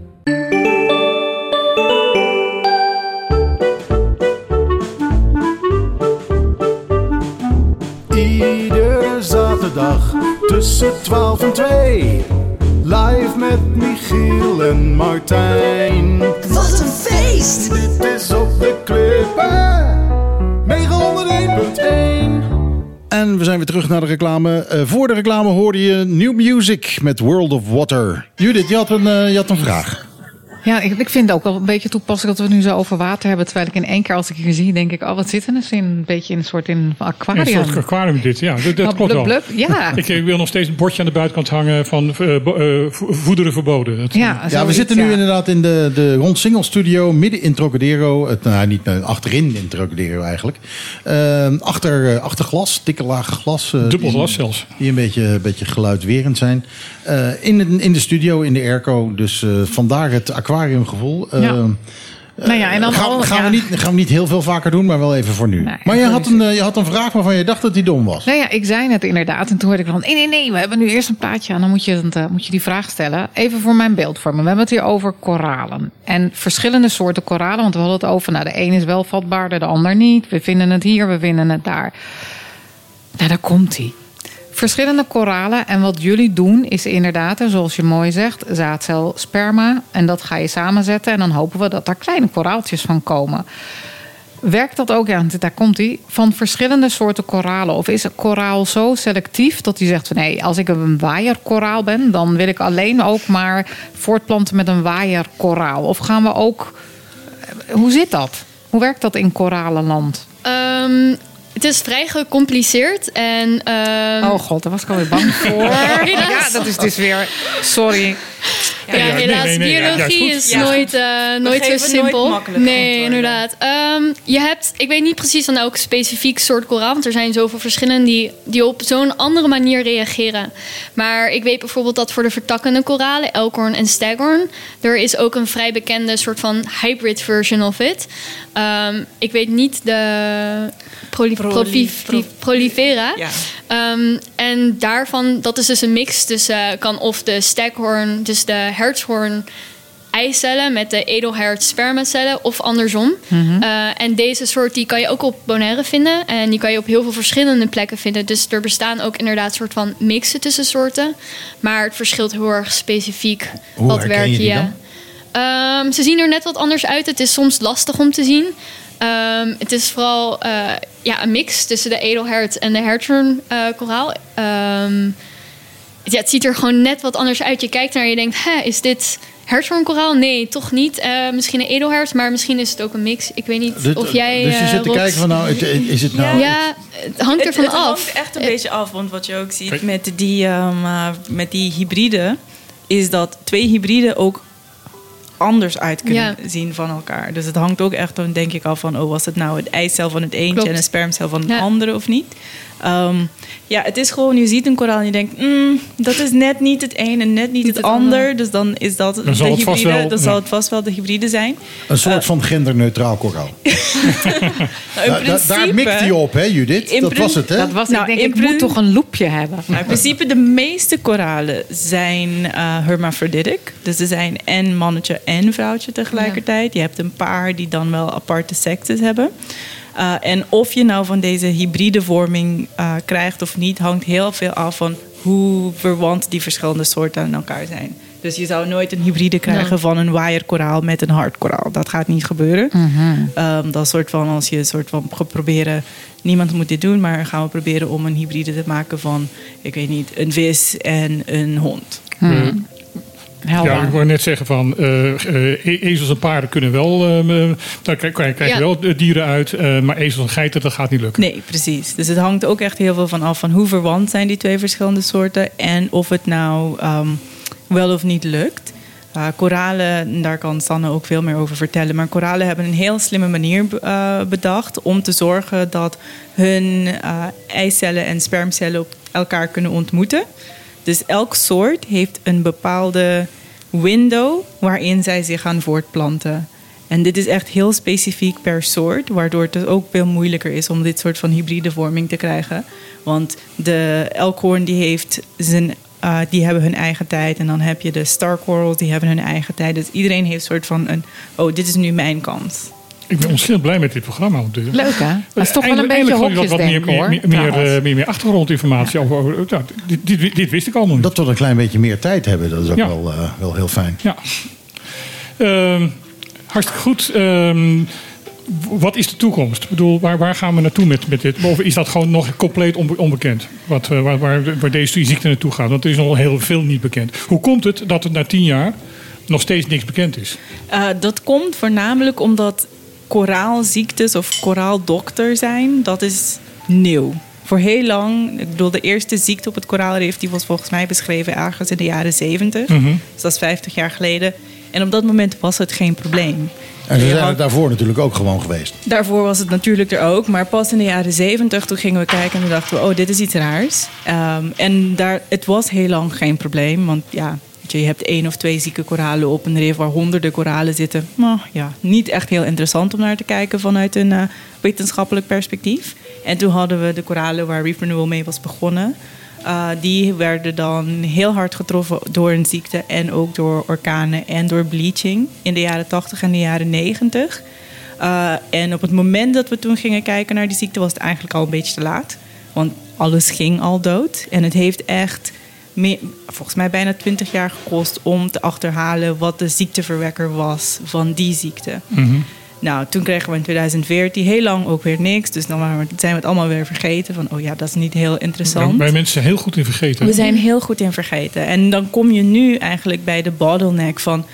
Zaterdag tussen 12 en 2. Live met Michiel en Martijn. Wat een feest! Dit is op de klippen. 901.1. En we zijn weer terug naar de reclame. Eh, voor de reclame hoorde je New Music met World of Water. Judith, je had een, eh, je had een vraag. Ja, ik, ik vind het ook wel een beetje toepasselijk dat we het nu zo over water hebben. Terwijl ik in één keer als ik hier zie, denk ik, oh, wat zit er nou in? Een beetje in een soort in een Een aquarium. soort aquarium dit, ja. Dat, dat Nou, klopt blub, wel. blub, ja. Ik, ik wil nog steeds een bordje aan de buitenkant hangen van eh, eh, vo- voederen verboden. Dat, Ja, Ja, we zitten nu ja. inderdaad in de, de Rond Single Studio, midden in Trocadero. Het, nou, niet eh, achterin in Trocadero eigenlijk. Achter, achter glas, dikke lage glas. Dubbel glas zelfs. Die een beetje, een beetje geluidwerend zijn. Eh, in, de, in de studio, in de airco. Dus eh, vandaar het aquariumgevoel. Eh, Ja. Nou ja, en dan gaan, al- gaan, ja. we niet, gaan we niet heel veel vaker doen, maar wel even voor nu. Maar je had, een, eh, je had een vraag waarvan je dacht dat die dom was. Nou ja, ik zei het inderdaad. En toen hoorde ik van, nee, nee, nee, we hebben nu eerst een plaatje aan. Dan moet je, het, eh, moet je die vraag stellen. Even voor mijn beeldvorming. We hebben het hier over koralen. En verschillende soorten koralen. Want we hadden het over, nou, de een is wel vatbaarder, de ander niet. We vinden het hier, we vinden het daar. Nou, daar komt hij. Verschillende koralen. En wat jullie doen is inderdaad, zoals je mooi zegt, zaadcel, sperma. En dat ga je samenzetten. En dan hopen we dat er kleine koraaltjes van komen. Werkt dat ook, ja, daar komt hij, van verschillende soorten koralen? Of is een koraal zo selectief dat hij zegt van nee, als ik een waaierkoraal ben, dan wil ik alleen ook maar voortplanten met een waaierkoraal? Of gaan we ook. Hoe zit dat? Hoe werkt dat in koralenland? Ehm, het is vrij gecompliceerd en... ehm, Oh god, daar was ik alweer bang voor. ja, dat is dus weer. Sorry. Ja, helaas, nee, nee, ja, biologie is Ja. nooit, eh, nooit zo nooit simpel. nee, inderdaad. Ehm, je hebt, ik weet niet precies van elk specifiek soort koraal, want er zijn zoveel verschillende die, die op zo'n andere manier reageren. Maar ik weet bijvoorbeeld dat voor de vertakkende koralen, elkhorn en staghorn, er is ook een vrij bekende soort van hybrid version of it. Ehm, ik weet niet de proli- Proli- prolifera. Ja. Ehm, en daarvan, dat is dus een mix tussen, kan of de staghorn, dus de hertshoorn, eicellen met de edelhert spermacellen of andersom. Eh, en deze soort die kan je ook op Bonaire vinden. En die kan je op heel veel verschillende plekken vinden. Dus er bestaan ook inderdaad soort van mixen tussen soorten. Maar het verschilt heel erg specifiek. Hoe wat je werk je. Ehm, ze zien er net wat anders uit. Het is soms lastig om te zien. Ehm, het is vooral eh, ja, een mix tussen de edelhert en de hertron eh, koraal. Ehm, ja, het ziet er gewoon net wat anders uit. Je kijkt naar en je denkt, Hè, is dit hertron koraal? Nee, toch niet. Eh, misschien een edelhert, maar misschien is het ook een mix. Ik weet niet Dit- of jij... dus je zit te kijken van nou, het- is het nou... Ja, het hangt ervan het, het af. hangt echt een beetje af. Want wat je ook ziet met die, met die hybriden... is dat twee hybriden ook anders uit kunnen Ja. zien van elkaar. Dus het hangt ook echt dan denk ik af van... oh, was het nou het eicel van het eentje Klopt. en een spermcel van het Ja. andere of niet? Ehm, ja, het is gewoon, je ziet een koraal en je denkt... mm, dat is net niet het een en net niet, het, het ander. ander. Dus dan is dat Dan de zal het hybride. wel- dan ja. zal het vast wel de hybride zijn. Een soort van genderneutraal koraal. Nou, in Da- da- daar mikt hij op, hè Judith? in Dat was het, hè? Dat was, Nou, ik denk, ik moet toch een loepje hebben. Nou, in principe de meeste koralen zijn eh hermaphroditic. Dus ze zijn en mannetje en vrouwtje tegelijkertijd. Je hebt een paar die dan wel aparte sekses hebben. Eh, en of je nou van deze hybride vorming eh, krijgt of niet... hangt heel veel af van hoe verwant die verschillende soorten aan elkaar zijn. Dus je zou nooit een hybride krijgen Nee. van een wire-koraal met een hardkoraal. Dat gaat niet gebeuren. Ehm, dat soort van als je een soort van gaat proberen. Niemand moet dit doen, maar gaan we proberen om een hybride te maken van, ik weet niet, een vis en een hond. Helder. Ja, ik wou net zeggen van eh, eh, ezels en paarden kunnen wel, eh, daar krijg je Ja. wel dieren uit, maar ezels en geiten dat gaat niet lukken. Nee, precies. Dus het hangt ook echt heel veel van af van hoe verwant zijn die twee verschillende soorten en of het nou ehm, wel of niet lukt. Uh, koralen, daar kan Sanne ook veel meer over vertellen. Maar koralen hebben een heel slimme manier bedacht om te zorgen dat hun eh, eicellen en spermcellen op elkaar kunnen ontmoeten. Dus elk soort heeft een bepaalde window waarin zij zich gaan voortplanten. En dit is echt heel specifiek per soort, waardoor het ook veel moeilijker is om dit soort van hybride vorming te krijgen. Want de elkhoorn die heeft zijn, eh, die hebben hun eigen tijd. En dan heb je de star corals, die hebben hun eigen tijd. Dus iedereen heeft een soort van een, oh, dit is nu mijn kans. Ik ben ontzettend blij met dit programma. Eh, Leuk hè? Dat is toch wel een eindelijk- beetje hokjes wat meer, hoor. meer, meer, meer, eh, meer, meer achtergrondinformatie over. over nou, dit, dit, dit wist ik allemaal niet. Dat we een klein beetje meer tijd hebben, dat is ook Ja. wel, eh, wel heel fijn. Ja. Ehm, hartstikke goed. Ehm, wat is de toekomst? Ik bedoel, waar, waar gaan we naartoe met, met dit? Of is dat gewoon nog compleet onbe- onbekend? Wat, eh, waar, waar, waar deze ziekte naartoe gaat? Want er is nog heel veel niet bekend. Hoe komt het dat het na tien jaar nog steeds niks bekend is? Uh, dat komt voornamelijk omdat koraalziektes of koraaldokter zijn, dat is nieuw. Voor heel lang, ik bedoel, de eerste ziekte op het koraalrif die was volgens mij beschreven ergens in de jaren 70. Mhm. Dus dat is 50 jaar geleden. En op dat moment was het geen probleem. En ze zijn er daarvoor natuurlijk ook gewoon geweest. Daarvoor was het natuurlijk er ook. Maar pas in de jaren zeventig, toen gingen we kijken en toen dachten we... oh, dit is iets raars. Ehm, en daar, het was heel lang geen probleem. Want ja, je, hebt één of twee zieke koralen op een rif... waar honderden koralen zitten. Nou ja, niet echt heel interessant om naar te kijken... vanuit een eh, wetenschappelijk perspectief. En toen hadden we de koralen waar Reef Renewal mee was begonnen... Uh, die werden dan heel hard getroffen door een ziekte en ook door orkanen en door bleaching in de jaren 80 en de jaren 90. Uh, en op het moment dat we toen gingen kijken naar die ziekte was het eigenlijk al een beetje te laat. Want alles ging al dood. En het heeft echt meer, volgens mij bijna 20 jaar gekost om te achterhalen wat de ziekteverwekker was van die ziekte. Mhm. Nou, toen kregen we in 2014 heel lang ook weer niks. Dus dan zijn we het allemaal weer vergeten. Van, oh ja, dat is niet heel interessant. Wij mensen zijn heel goed in vergeten. We zijn heel goed in vergeten. En dan kom je nu eigenlijk bij de bottleneck van...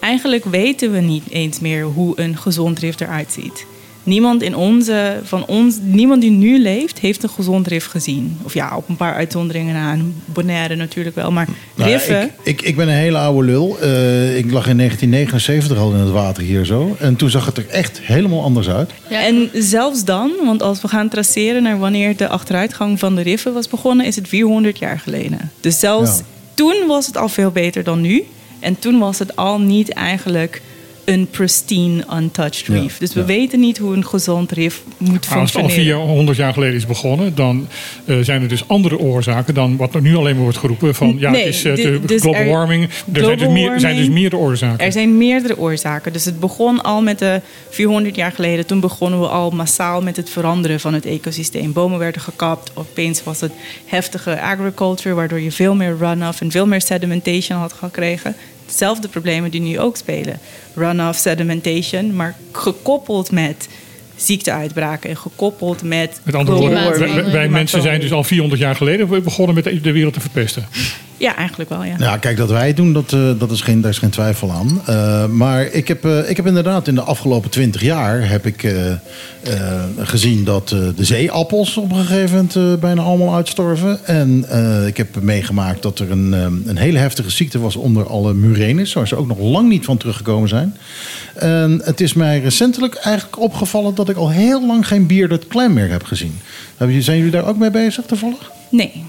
eigenlijk weten we niet eens meer hoe een gezond rif eruit ziet. Niemand, in onze, van ons, niemand die nu leeft, heeft een gezond rif gezien. Of ja, op een paar uitzonderingen na. Een Bonaire natuurlijk wel. Maar Nou riffen... ik, ik, ik ben een hele oude lul. Eh, ik lag in 1979 al in het water hier zo. En toen zag het er echt helemaal anders uit. Ja. En zelfs dan, want als we gaan traceren naar wanneer de achteruitgang van de riffen was begonnen, is het 400 jaar geleden. Dus zelfs Ja. toen was het al veel beter dan nu. En toen was het al niet eigenlijk een pristine, untouched Ja, reef. Dus we ja. weten niet hoe een gezond reef moet Maar als het al functioneren. 400 jaar geleden is begonnen, dan eh, zijn er dus andere oorzaken dan wat er nu alleen maar wordt geroepen van ja, Nee, het is eh, de dus global er- warming. Er zijn dus, meer, er zijn dus meerdere oorzaken. Er zijn meerdere oorzaken. Dus het begon al met de 400 jaar geleden. Toen begonnen we al massaal met het veranderen van het ecosysteem. Bomen werden gekapt. Opeens was het heftige agriculture, waardoor je veel meer runoff en veel meer sedimentation had gekregen. Hetzelfde problemen die nu ook spelen. Runoff, sedimentation, maar gekoppeld met ziekteuitbraken en gekoppeld met. Met andere woorden, wij, mensen zijn dus al 400 jaar geleden begonnen met de wereld te verpesten. Ja, eigenlijk wel, ja. Ja, kijk, dat wij het doen, dat, eh, dat is geen, daar is geen twijfel aan. Eh, maar ik heb, eh, ik heb inderdaad in de afgelopen twintig jaar heb ik, gezien dat de zeeappels op een gegeven moment bijna allemaal uitstorven. En ik heb meegemaakt dat er een, een hele heftige ziekte was onder alle murenes, waar ze ook nog lang niet van teruggekomen zijn. En het is mij recentelijk eigenlijk opgevallen dat ik al heel lang geen bearded clam meer heb gezien. Zijn jullie daar ook mee bezig toevallig? Nee.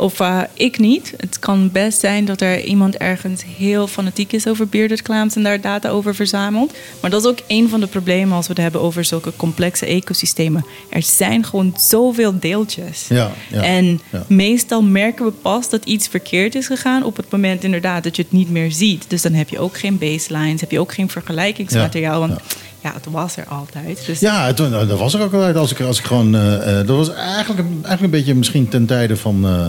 Of eh, ik niet. Het kan best zijn dat er iemand ergens heel fanatiek is over bearded clams en daar data over verzamelt. Maar dat is ook een van de problemen als we het hebben over zulke complexe ecosystemen. Er zijn gewoon zoveel deeltjes. Ja, ja, en ja. meestal merken we pas dat iets verkeerd is gegaan op het moment inderdaad dat je het niet meer ziet. Dus dan heb je ook geen baselines, heb je ook geen vergelijkingsmateriaal. Want ja, het was er altijd. Dus Ja, het, nou, dat was er ook altijd. Als ik, als ik gewoon, eh, eh, dat was eigenlijk, een- eigenlijk een beetje misschien ten tijde van, eh,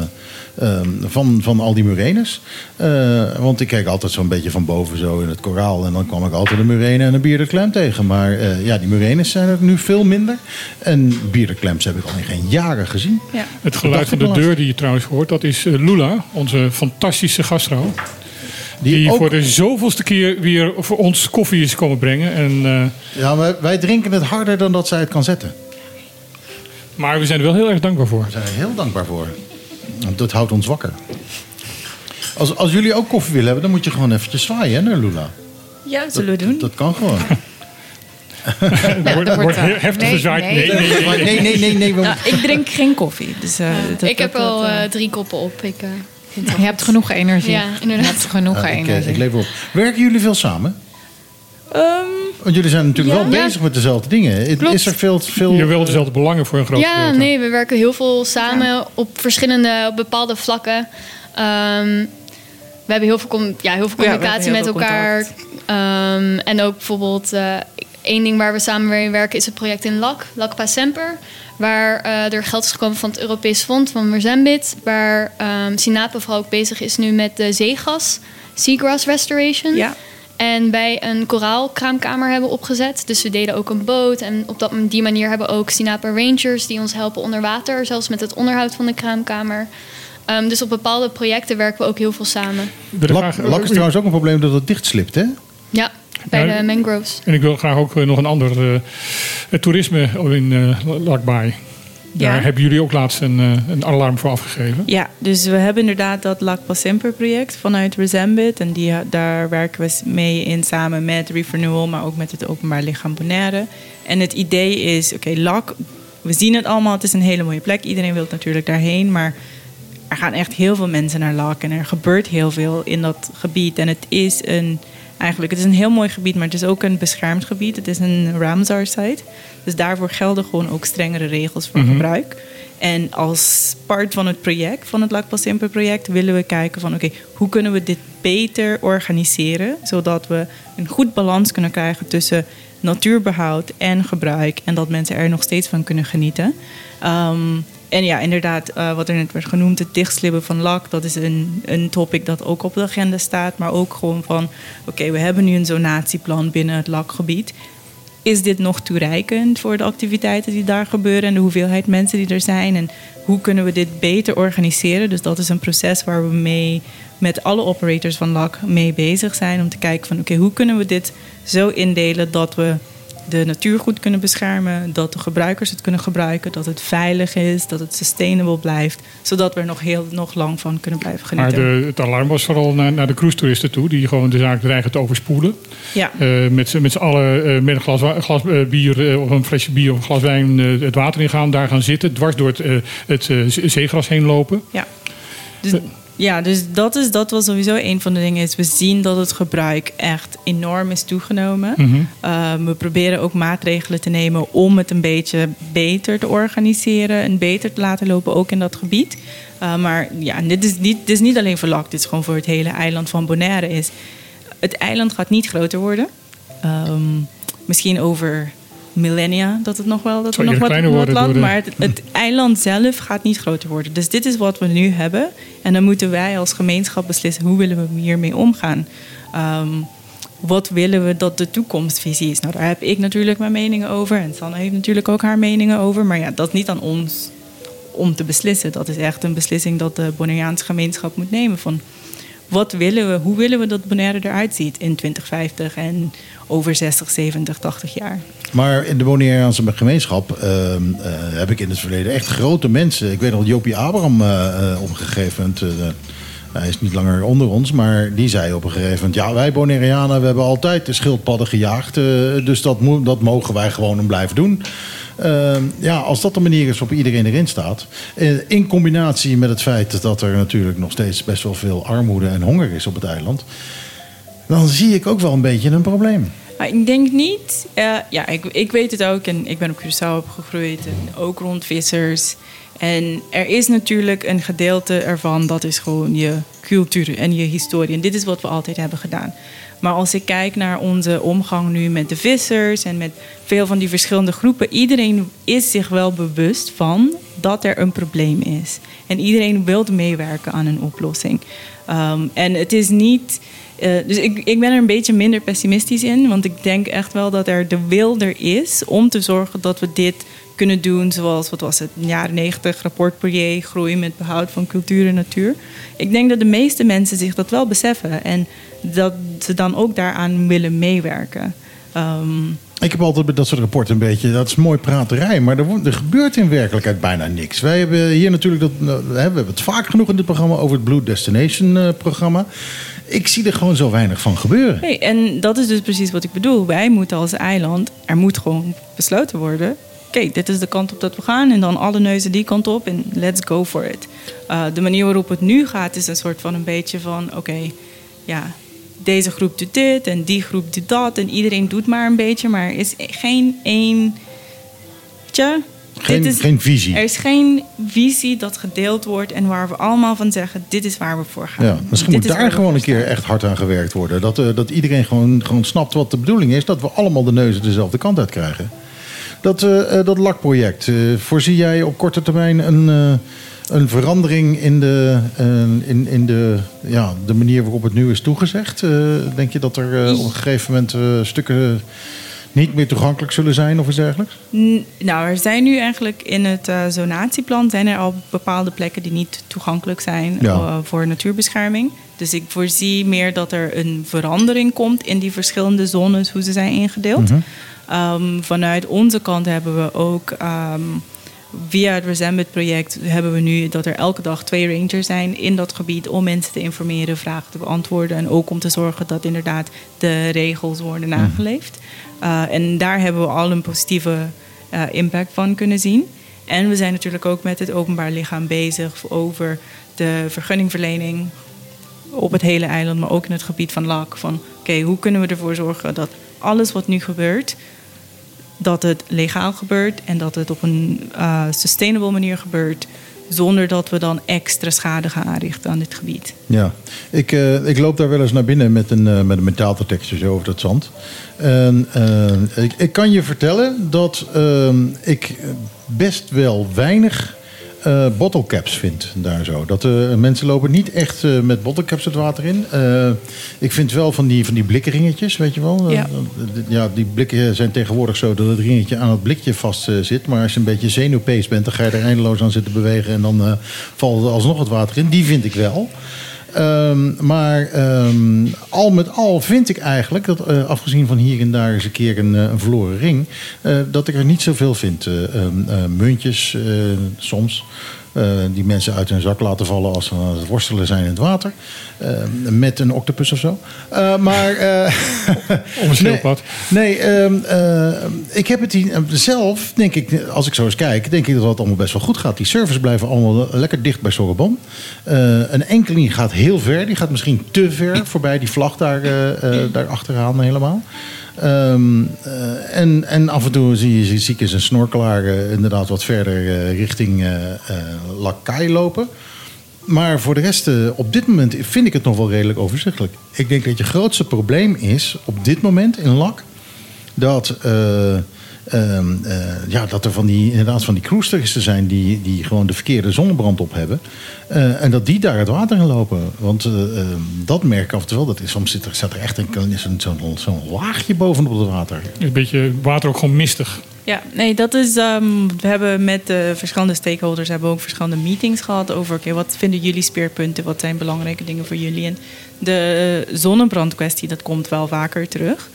ehm, van, van al die murenes. Eh, want ik keek altijd zo'n beetje van boven zo in het koraal. En dan kwam ik altijd een murene en een bearded clam tegen. Maar eh, ja, die murenes zijn er nu veel minder. En bearded clams heb ik al in geen jaren gezien. ja. Het geluid van de deur die je trouwens hoort, dat is Lula, onze fantastische gastvrouw. Die, ook- voor de zoveelste keer weer voor ons koffie is komen brengen. En, eh, Ja, maar wij drinken het harder dan dat zij het kan zetten. maar we zijn er wel heel erg dankbaar voor. Daar zijn we heel dankbaar voor. Want dat houdt ons wakker. Als, als jullie ook koffie willen hebben, dan moet je gewoon eventjes zwaaien hè, naar Lula. ja, zullen we doen? Dat kan gewoon. Er wordt, er wordt eh, he- heftig nee, gezwaaid. nee. Nee, nee, nee. Maar nee, nee, nee, nee. we- Nou, ik drink geen koffie. Dus, eh, dat- ik heb dat- al dat, eh, eh, drie koppen op. Ik, Je hebt genoeg energie. Ja, inderdaad. Je hebt genoeg Ja, ik, eh, energie. ik lever op. Werken jullie veel samen? ehm, Want jullie zijn natuurlijk Ja. wel Ja. bezig met dezelfde dingen. Klopt. Is er veel... veel Je hebt wel dezelfde belangen voor een groot Ja, gedeelte. nee, we werken heel veel samen op verschillende, op bepaalde vlakken. Ehm, we hebben heel veel, com- ja, heel veel Ja, communicatie met veel elkaar. Ehm, en ook bijvoorbeeld, eh één ding waar we samen mee werken is het project in LAC, LACPA Semper. Waar eh, er geld is gekomen van het Europees Fonds van Mozambique. Waar ehm Sinape vooral ook bezig is nu met de zeegas, seagrass restoration. ja. En wij een koraalkraamkamer hebben opgezet. Dus we delen ook een boot. En op dat, die manier hebben we ook Sinapa Rangers die ons helpen onder water. Zelfs met het onderhoud van de kraamkamer. Ehm, dus op bepaalde projecten werken we ook heel veel samen. Lak, lak is trouwens ook een probleem dat het dichtslipt, hè? Ja, bij Ja, de mangroves. En ik wil graag ook eh, nog een ander eh, het toerisme in eh Lakbaai. Daar Ja. hebben jullie ook laatst een, eh, een alarm voor afgegeven. Ja, dus we hebben inderdaad dat LACPA Semper project vanuit Resembit. En die, daar werken we mee in samen met Reef Renewal, maar ook met het Openbaar Lichaam Bonaire. En het idee is, oké, LAC, we zien het allemaal, het is een hele mooie plek. Iedereen wil natuurlijk daarheen, maar er gaan echt heel veel mensen naar LAC. En er gebeurt heel veel in dat gebied. En het is een, eigenlijk, het is een heel mooi gebied, maar het is ook een beschermd gebied. Het is een Ramsar-site. Dus daarvoor gelden gewoon ook strengere regels voor gebruik. En als part van het project, van het Lakpa Simper project, willen we kijken van oké, hoe kunnen we dit beter organiseren, zodat we een goed balans kunnen krijgen tussen natuurbehoud en gebruik en dat mensen er nog steeds van kunnen genieten. Ehm, en ja, inderdaad, eh, wat er net werd genoemd, het dichtslibben van lak, dat is een, een topic dat ook op de agenda staat. Maar ook gewoon van, oké, we hebben nu een zonatieplan binnen het lakgebied. Is dit nog toereikend voor de activiteiten die daar gebeuren en de hoeveelheid mensen die er zijn? En hoe kunnen we dit beter organiseren? Dus dat is een proces waar we mee met alle operators van LAC mee bezig zijn. Om te kijken van oké, hoe kunnen we dit zo indelen dat we de natuur goed kunnen beschermen, dat de gebruikers het kunnen gebruiken, dat het veilig is, dat het sustainable blijft, zodat we er nog heel nog lang van kunnen blijven Maar genieten. de, het alarm was vooral naar, naar de cruise-toeristen toe, die gewoon de zaak dreigen te overspoelen. Ja. Eh, met z'n met z'n allen eh, met een glas, eh, bier of een flesje bier of een glas wijn het water ingaan, daar gaan zitten, dwars door het, het ze- zeegras heen lopen. Ja. Dus Ja, dus dat, is, dat was sowieso een van de dingen. Is we zien dat het gebruik echt enorm is toegenomen. Mhm. Uh, we proberen ook maatregelen te nemen om het een beetje beter te organiseren en beter te laten lopen, ook in dat gebied. Uh, maar ja, dit is, niet, dit is niet alleen voor LAC, dit is gewoon voor het hele eiland van Bonaire. Is, het eiland gaat niet groter worden. Um, misschien over millennia dat het nog wel dat we nog wat, kleiner wat land, maar het, het eiland zelf gaat niet groter worden. Dus dit is wat we nu hebben. En dan moeten wij als gemeenschap beslissen hoe willen we hiermee omgaan. Um, wat willen we dat de toekomstvisie is? Nou, daar heb ik natuurlijk mijn meningen over. En Sanne heeft natuurlijk ook haar meningen over. Maar ja, dat is niet aan ons om te beslissen. Dat is echt een beslissing dat de Bonaireaanse gemeenschap moet nemen. Van wat willen we, hoe willen we dat Bonaire eruit ziet in 2050 en over 60, 70, 80 jaar? Maar in de Bonaireaanse gemeenschap ehm, eh, heb ik in het verleden echt grote mensen. Ik weet nog Jopie Abraham eh, eh, op een gegeven moment. Hij is niet langer onder ons, maar die zei op een gegeven moment: Ja, wij Bonaireanen we hebben altijd de schildpadden gejaagd. eh, dus dat, dat mogen wij gewoon blijven doen. Ehm, ja, als dat de manier is waarop iedereen erin staat. eh, in combinatie met het feit dat er natuurlijk nog steeds best wel veel armoede en honger is op het eiland. Dan zie ik ook wel een beetje een probleem. Ik denk niet. eh, ja, ik, ik weet het ook. En ik ben op Curaçao opgegroeid. En ook rond vissers. En er is natuurlijk een gedeelte ervan. Dat is gewoon je cultuur en je historie. En dit is wat we altijd hebben gedaan. Maar als ik kijk naar onze omgang nu met de vissers. En met veel van die verschillende groepen. Iedereen is zich wel bewust van dat er een probleem is. En iedereen wil meewerken aan een oplossing. Um, en het is niet. Uh, dus ik, ik ben er een beetje minder pessimistisch in. Want ik denk echt wel dat er de wil er is om te zorgen dat we dit kunnen doen. Zoals, wat was het, in de jaren 90, rapport Poirier, groei met behoud van cultuur en natuur. Ik denk dat de meeste mensen zich dat wel beseffen. En dat ze dan ook daaraan willen meewerken. Um, ik heb altijd bij dat soort rapporten een beetje, dat is mooi praterij, maar er, er gebeurt in werkelijkheid bijna niks. Wij hebben hier natuurlijk, dat, we hebben het vaak genoeg in dit programma over het Blue Destination uh, programma. Ik zie er gewoon zo weinig van gebeuren. Hey, en dat is dus precies wat ik bedoel. Wij moeten als eiland, er moet gewoon besloten worden. Oké, okay, dit is de kant op dat we gaan. En dan alle neuzen die kant op en let's go for it. Uh, de manier waarop het nu gaat is een soort van een beetje van... oké, okay, ja, deze groep doet dit en die groep doet dat. En iedereen doet maar een beetje. Maar er is geen één... Geen, is, geen visie. Er is geen visie dat gedeeld wordt en waar we allemaal van zeggen: dit is waar we voor gaan. Ja, misschien dit moet daar gewoon een keer echt hard aan gewerkt worden. Dat, uh, dat iedereen gewoon, gewoon snapt wat de bedoeling is. Dat we allemaal de neuzen dezelfde kant uit krijgen. Dat, uh, dat LAK-project, uh, voorzie jij op korte termijn een, een verandering in, de, in, in de, ja, de manier waarop het nu is toegezegd? denk je dat er op een gegeven moment stukken niet meer toegankelijk zullen zijn of iets dergelijks? Nou, er zijn nu eigenlijk in het uh, zonatieplan zijn er al bepaalde plekken die niet toegankelijk zijn ja. uh, voor natuurbescherming. Dus ik voorzie meer dat er een verandering komt in die verschillende zones, hoe ze zijn ingedeeld. Mm -hmm. Um, vanuit onze kant hebben we ook um, via het Resembit project hebben we nu dat er elke dag twee rangers zijn in dat gebied om mensen te informeren, vragen te beantwoorden en ook om te zorgen dat inderdaad de regels worden nageleefd. Uh, en daar hebben we al een positieve uh, impact van kunnen zien. En we zijn natuurlijk ook met het openbaar lichaam bezig over de vergunningverlening op het hele eiland, maar ook in het gebied van LAC. Van oké, okay, hoe kunnen we ervoor zorgen dat alles wat nu gebeurt, dat het legaal gebeurt en dat het op een uh, sustainable manier gebeurt. Zonder dat we dan extra schade gaan aanrichten aan dit gebied. Ja, ik, uh, ik loop daar wel eens naar binnen met een, uh, met een metaaldetector zo over dat zand. En, ik, ik, kan je vertellen dat ehm, ik best wel weinig uh, bottlecaps vind daar zo. Dat uh, mensen lopen niet echt uh, met bottlecaps het water in. ik vind wel van die, van die blikkenringetjes, weet je wel. Ja. ja, die blikken zijn tegenwoordig zo dat het ringetje aan het blikje vast zit. Maar als je een beetje zenuwpees bent, dan ga je er eindeloos aan zitten bewegen en dan valt er alsnog het water in. Die vind ik wel. Um, maar um, al met al vind ik eigenlijk, dat, uh, afgezien van hier en daar eens een keer een, een verloren ring, uh, dat ik er niet zoveel vind. Uh, muntjes soms. Eh, die mensen uit hun zak laten vallen als ze aan het worstelen zijn in het water. Eh, met een octopus of zo. Eh, maar. eh, Of een schildpad. Nee, ehm, eh, ik heb het hier, zelf, denk ik, als ik zo eens kijk, denk ik dat het allemaal best wel goed gaat. Die servers blijven allemaal lekker dicht bij Sorobon. Eh, een enkeling gaat heel ver, die gaat misschien te ver voorbij die vlag daar, daar achteraan helemaal. Ehm, eh, en, en af en toe zie je zie ik eens een snorkelaar inderdaad wat verder eh, richting eh Lakai lopen. Maar voor de rest, op dit moment vind ik het nog wel redelijk overzichtelijk. Ik denk dat je grootste probleem is op dit moment in LAK... dat, eh, ehm, eh, ja, dat er van die, inderdaad van die cruistoeristen zijn... Die, die gewoon de verkeerde zonnebrand op hebben. Eh, en dat die daar het water in lopen. Want eh, ehm, dat merk ik af en toe wel. Dat is, soms zit er, staat er echt een, zo'n zo'n zo'n laagje bovenop het water. Een beetje water ook gewoon mistig. Ja, nee, dat is. ehm, we hebben met de verschillende stakeholders hebben we ook verschillende meetings gehad over oké, wat vinden jullie speerpunten, wat zijn belangrijke dingen voor jullie. En de zonnebrandkwestie, dat komt wel vaker terug.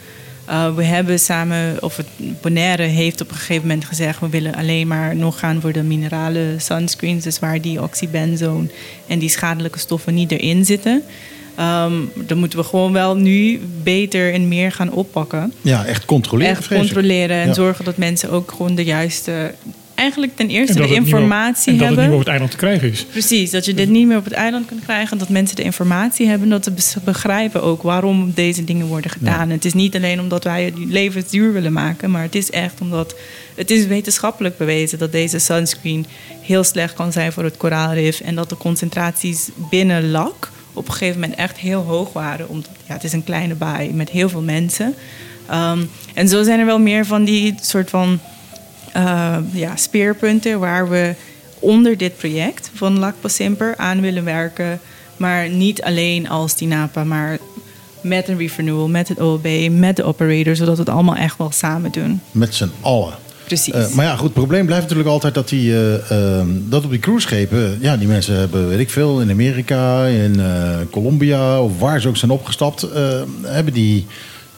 Uh, we hebben samen, of het Bonaire heeft op een gegeven moment gezegd, we willen alleen maar nog gaan voor de minerale sunscreens, dus waar die oxybenzone en die schadelijke stoffen niet erin zitten. Um, dan moeten we gewoon wel nu beter en meer gaan oppakken Ja, echt controleren. echt controleren en Ja. zorgen dat mensen ook gewoon de juiste. Eigenlijk ten eerste de informatie en dat het hebben. niet meer op het eiland te krijgen is. Precies, dat je dit niet meer op het eiland kunt krijgen. Dat mensen de informatie hebben. Dat ze begrijpen ook waarom deze dingen worden gedaan. Het is niet alleen omdat wij het levens duur willen maken. Maar het is echt omdat het is wetenschappelijk bewezen dat deze sunscreen heel slecht kan zijn voor het koraalrif. En dat de concentraties binnen lak op een gegeven moment echt heel hoog waren. Omdat ja, het is een kleine baai met heel veel mensen. Ehm, en zo zijn er wel meer van die soort van ja, speerpunten waar we onder dit project van LACPA Simper aan willen werken. Maar niet alleen als TINAPA, maar met een renewal, met het OLB, met de operator, zodat we het allemaal echt wel samen doen. Met z'n allen. Precies. Eh, maar ja, goed, het probleem blijft natuurlijk altijd dat, die, eh, ehm, dat op die cruiseschepen... ja, die mensen hebben, weet ik veel, in Amerika, in eh, Colombia... of waar ze ook zijn opgestapt, eh, hebben die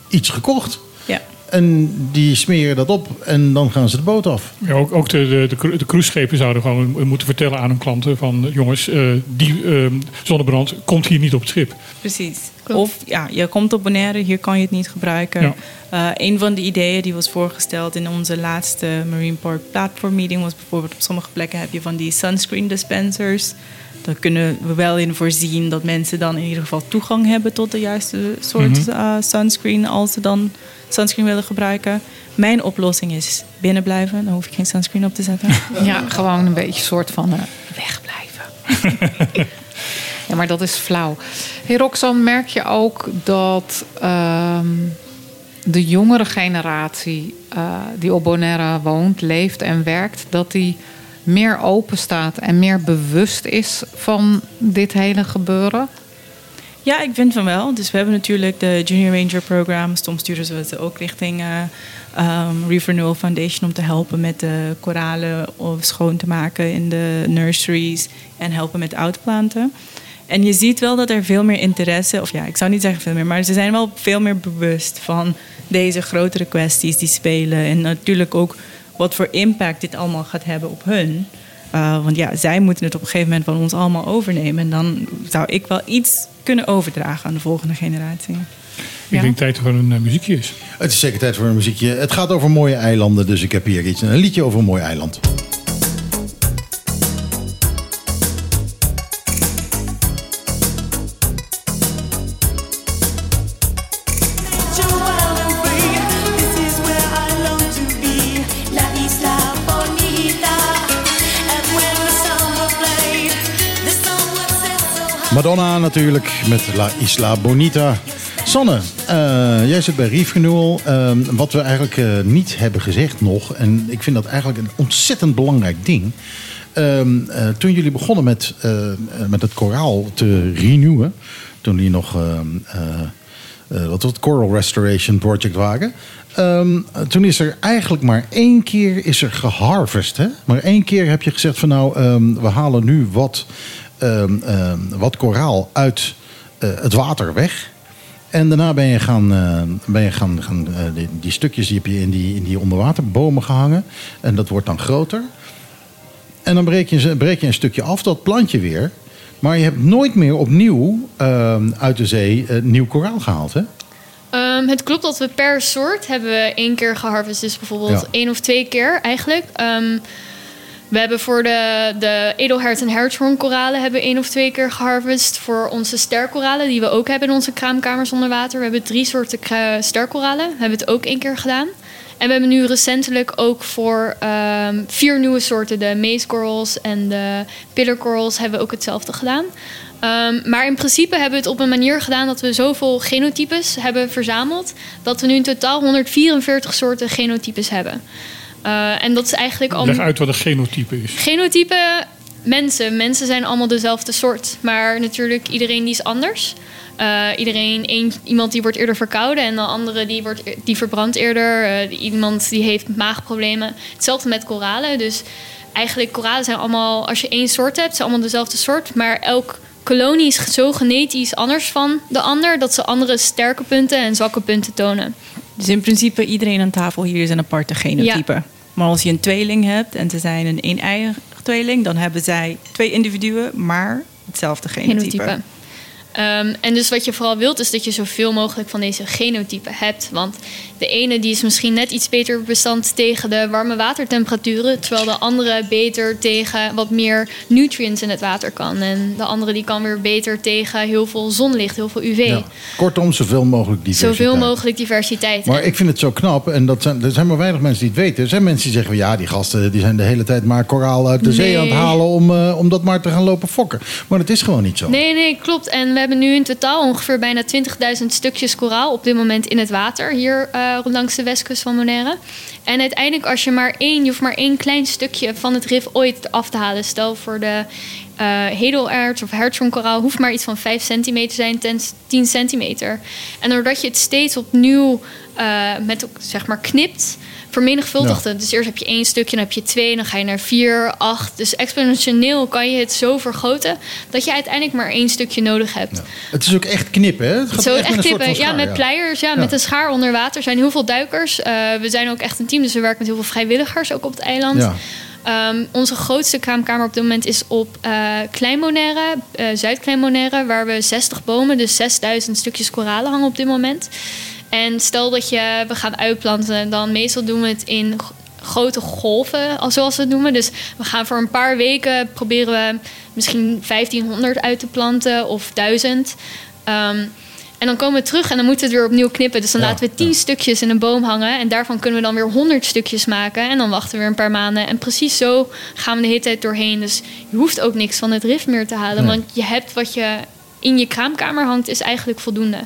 iets gekocht. Ja. En die smeren dat op en dan gaan ze de boot af. Ja, ook ook de, de, de, cru- de cruiseschepen zouden gewoon moeten vertellen aan hun klanten van jongens, eh, die eh, zonnebrand komt hier niet op het schip. Precies. Of ja, je komt op Bonaire, hier kan je het niet gebruiken. Ja. Eh, een van de ideeën die was voorgesteld in onze laatste Marine Park Platform meeting was bijvoorbeeld op sommige plekken heb je van die sunscreen dispensers. Daar kunnen we wel in voorzien dat mensen dan in ieder geval toegang hebben tot de juiste soort Mhm. eh, sunscreen als ze dan sunscreen willen gebruiken. Mijn oplossing is binnen blijven, dan hoef ik geen sunscreen op te zetten. Ja, gewoon een beetje soort van eh, wegblijven. ja, maar dat is flauw. Hey Roxanne, merk je ook dat ehm, de jongere generatie eh, die op Bonaire woont, leeft en werkt, dat die meer open staat en meer bewust is van dit hele gebeuren? Ja, ik vind van wel. Dus we hebben natuurlijk de Junior Ranger Program. Soms sturen ze het ook richting eh Reef Renewal Foundation om te helpen met de koralen of schoon te maken in de nurseries en helpen met oudplanten. En je ziet wel dat er veel meer interesse, of ja, ik zou niet zeggen veel meer, maar ze zijn wel veel meer bewust van deze grotere kwesties die spelen. En natuurlijk ook wat voor impact dit allemaal gaat hebben op hun. Uh, want ja, zij moeten het op een gegeven moment van ons allemaal overnemen. En dan zou ik wel iets kunnen overdragen aan de volgende generatie. Ik Ja. denk tijd voor een eh, muziekje is. Het is zeker tijd voor een muziekje. Het gaat over mooie eilanden, dus ik heb hier iets, een liedje over een mooi eiland. Madonna natuurlijk met La Isla Bonita. Sanne, eh, jij zit bij Reef Renewal. Eh, wat we eigenlijk eh, niet hebben gezegd nog, en ik vind dat eigenlijk een ontzettend belangrijk ding. Ehm, eh, toen jullie begonnen met, met het koraal te renewen, toen jullie nog ehm, eh, eh, wat was het Coral Restoration Project waren. Ehm, toen is er eigenlijk maar één keer is er geharvest. Hè? Maar één keer heb je gezegd van nou, ehm, we halen nu wat, ehm, ehm, wat koraal uit eh, het water weg. En daarna ben je gaan, eh, ben je gaan, gaan eh, die, die stukjes die heb je in die, in die onderwaterbomen gehangen. En dat wordt dan groter. En dan breek je, breek je een stukje af, dat plantje weer. Maar je hebt nooit meer opnieuw ehm, uit de zee nieuw koraal gehaald, hè? Het klopt dat we per soort hebben we één keer geharvest. Dus bijvoorbeeld Ja. één of twee keer eigenlijk. We hebben voor de, de edelhert en hertshoornkoralen hebben één of twee keer geharvest. Voor onze sterkoralen, die we ook hebben in onze kraamkamers onder water. We hebben drie soorten sterkoralen. Hebben het ook één keer gedaan. En we hebben nu recentelijk ook voor ehm, vier nieuwe soorten, de meeskorrels en de pillarkorrels, hebben we ook hetzelfde gedaan. Ehm, maar in principe hebben we het op een manier gedaan dat we zoveel genotypes hebben verzameld, dat we nu in totaal 144 soorten genotypes hebben. Eh, en dat is eigenlijk al. Leg uit wat een genotype is. Genotype mensen. Mensen zijn allemaal dezelfde soort. Maar natuurlijk, iedereen die is anders. Eh, iedereen, iemand die wordt eerder verkouden en de andere die, wordt, e- die verbrandt eerder. Eh, iemand die heeft maagproblemen. Hetzelfde met koralen. Dus eigenlijk, koralen zijn allemaal, als je één soort hebt, zijn allemaal dezelfde soort. Maar elk kolonie is zo genetisch anders van de ander dat ze andere sterke punten en zwakke punten tonen. Dus in principe iedereen aan tafel hier is een aparte genotype. Maar als je een tweeling hebt en ze zijn een een-eier tweeling... dan hebben zij twee individuen, maar hetzelfde genotype. genotype. Ehm, en dus wat je vooral wilt, is dat je zoveel mogelijk van deze genotypen hebt. Want de ene die is misschien net iets beter bestand tegen de warme watertemperaturen, terwijl de andere beter tegen wat meer nutrients in het water kan. En de andere die kan weer beter tegen heel veel zonlicht, heel veel UV. Ja. Kortom, zoveel mogelijk diversiteit. Zoveel mogelijk diversiteit. Maar ik vind het zo knap, en dat zijn, er zijn maar weinig mensen die het weten. Er zijn mensen die zeggen, ja, die gasten die zijn de hele tijd maar koraal uit de zee aan het halen om, eh, om dat maar te gaan lopen fokken. Maar dat is gewoon niet zo. Nee, nee, klopt. En we hebben nu in totaal ongeveer bijna 20.000 stukjes koraal op dit moment in het water hier eh, langs de westkust van Bonaire. En uiteindelijk, als je maar één, je hoeft maar één klein stukje van het rif ooit af te halen. Stel voor de hedelaerts of hertshoornkoraal hoeft maar iets van 5 centimeter te zijn, ten 10 centimeter. En doordat je het steeds opnieuw eh, met, zeg maar, knipt, vermenigvuldigt Ja. Dus eerst heb je één stukje, dan heb je twee, dan ga je naar vier, acht. Dus exponentieel kan je het zo vergroten dat je uiteindelijk maar één stukje nodig hebt. Het is ook echt knippen, hè? Het gaat Zo echt, echt knippen. Ja, met pleiers, ja, met een schaar onder water. Er zijn heel veel duikers. Eh, we zijn ook echt een team, dus we werken met heel veel vrijwilligers ook op het eiland. Ja. Ehm, onze grootste kraamkamer op dit moment is op eh Klein Bonaire, eh, Zuid-Klein Bonaire, waar we 60 bomen, dus 6000 stukjes koralen hangen op dit moment. En stel dat je, we gaan uitplanten, dan meestal doen we het in grote golven, al zoals we het noemen. Dus we gaan voor een paar weken proberen we misschien 1500 uit te planten of 1000. Ehm, en dan komen we terug en dan moeten we het weer opnieuw knippen. Dus dan Ja, laten we 10 stukjes in een boom hangen. En daarvan kunnen we dan weer 100 stukjes maken. En dan wachten we weer een paar maanden. En precies zo gaan we de hele tijd doorheen. Dus je hoeft ook niks van het rif meer te halen. Nee. Want je hebt wat je in je kraamkamer hangt, is eigenlijk voldoende.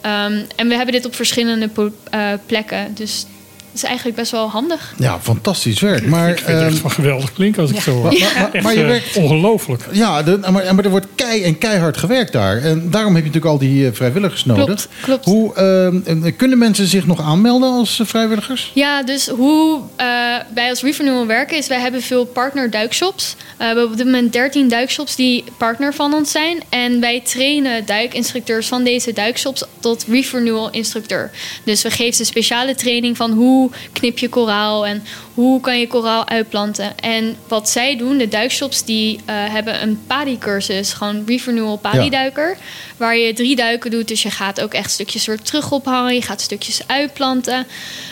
Ehm, en we hebben dit op verschillende eh, plekken. Dus is eigenlijk best wel handig. Ja, fantastisch werk. Maar, ik vind het echt ehm, van geweldig klinken als ik zo hoor. Maar- maar- maar- Echt, maar je eh, werkt- ongelooflijk. Ja, de- maar, maar er wordt kei en keihard gewerkt daar. En daarom heb je natuurlijk al die eh, vrijwilligers nodig. Klopt, klopt. Hoe ehm, eh, kunnen mensen zich nog aanmelden als vrijwilligers? Ja, dus hoe eh, wij als Revenue werken is... wij hebben veel partner duikshops. Eh, we hebben op dit moment 13 duikshops die partner van ons zijn. En wij trainen duikinstructeurs van deze duikshops tot Renewal instructeur. Dus we geven ze speciale training van hoe knip je koraal... en hoe kan je koraal uitplanten. En wat zij doen, de duikshops, die eh, hebben een PADI-cursus. Gewoon Renewal PADI-duiker. Waar je drie duiken doet. Dus je gaat ook echt stukjes weer terug ophangen. Je gaat stukjes uitplanten.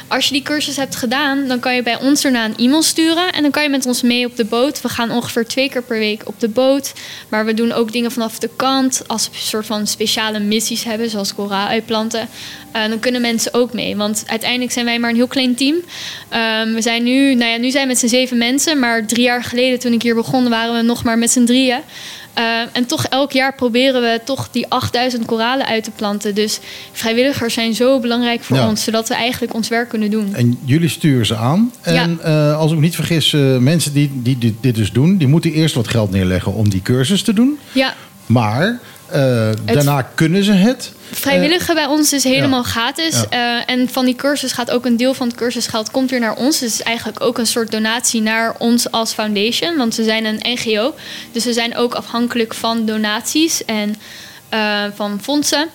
Als je die cursus hebt gedaan, dan kan je bij ons daarna een e-mail sturen. En dan kan je met ons mee op de boot. We gaan ongeveer twee keer per week op de boot. Maar we doen ook dingen vanaf de kant. Als we een soort van speciale missies hebben, zoals koraal uitplanten. eh, dan kunnen mensen ook mee. Want uiteindelijk zijn wij maar een heel klein team. Ehm, we zijn nu, nou ja, nu zijn we met z'n zeven mensen. Maar drie jaar geleden, toen ik hier begon, waren we nog maar met z'n drieën. Eh, en toch elk jaar proberen we toch die 8000 koralen uit te planten. Dus vrijwilligers zijn zo belangrijk voor Ja. ons, zodat we eigenlijk ons werk kunnen doen. En jullie sturen ze aan. En eh, als ik me niet vergis, eh, mensen die, die dit, dit dus doen... die moeten eerst wat geld neerleggen om die cursus te doen. Ja, Maar eh, daarna kunnen ze het. vrijwilligen bij ons is helemaal gratis. Ja. Eh, en van die cursus gaat ook een deel van het cursusgeld komt weer naar ons. Dus het is eigenlijk ook een soort donatie naar ons als foundation. Want we zijn een NGO. Dus we zijn ook afhankelijk van donaties en eh, van fondsen.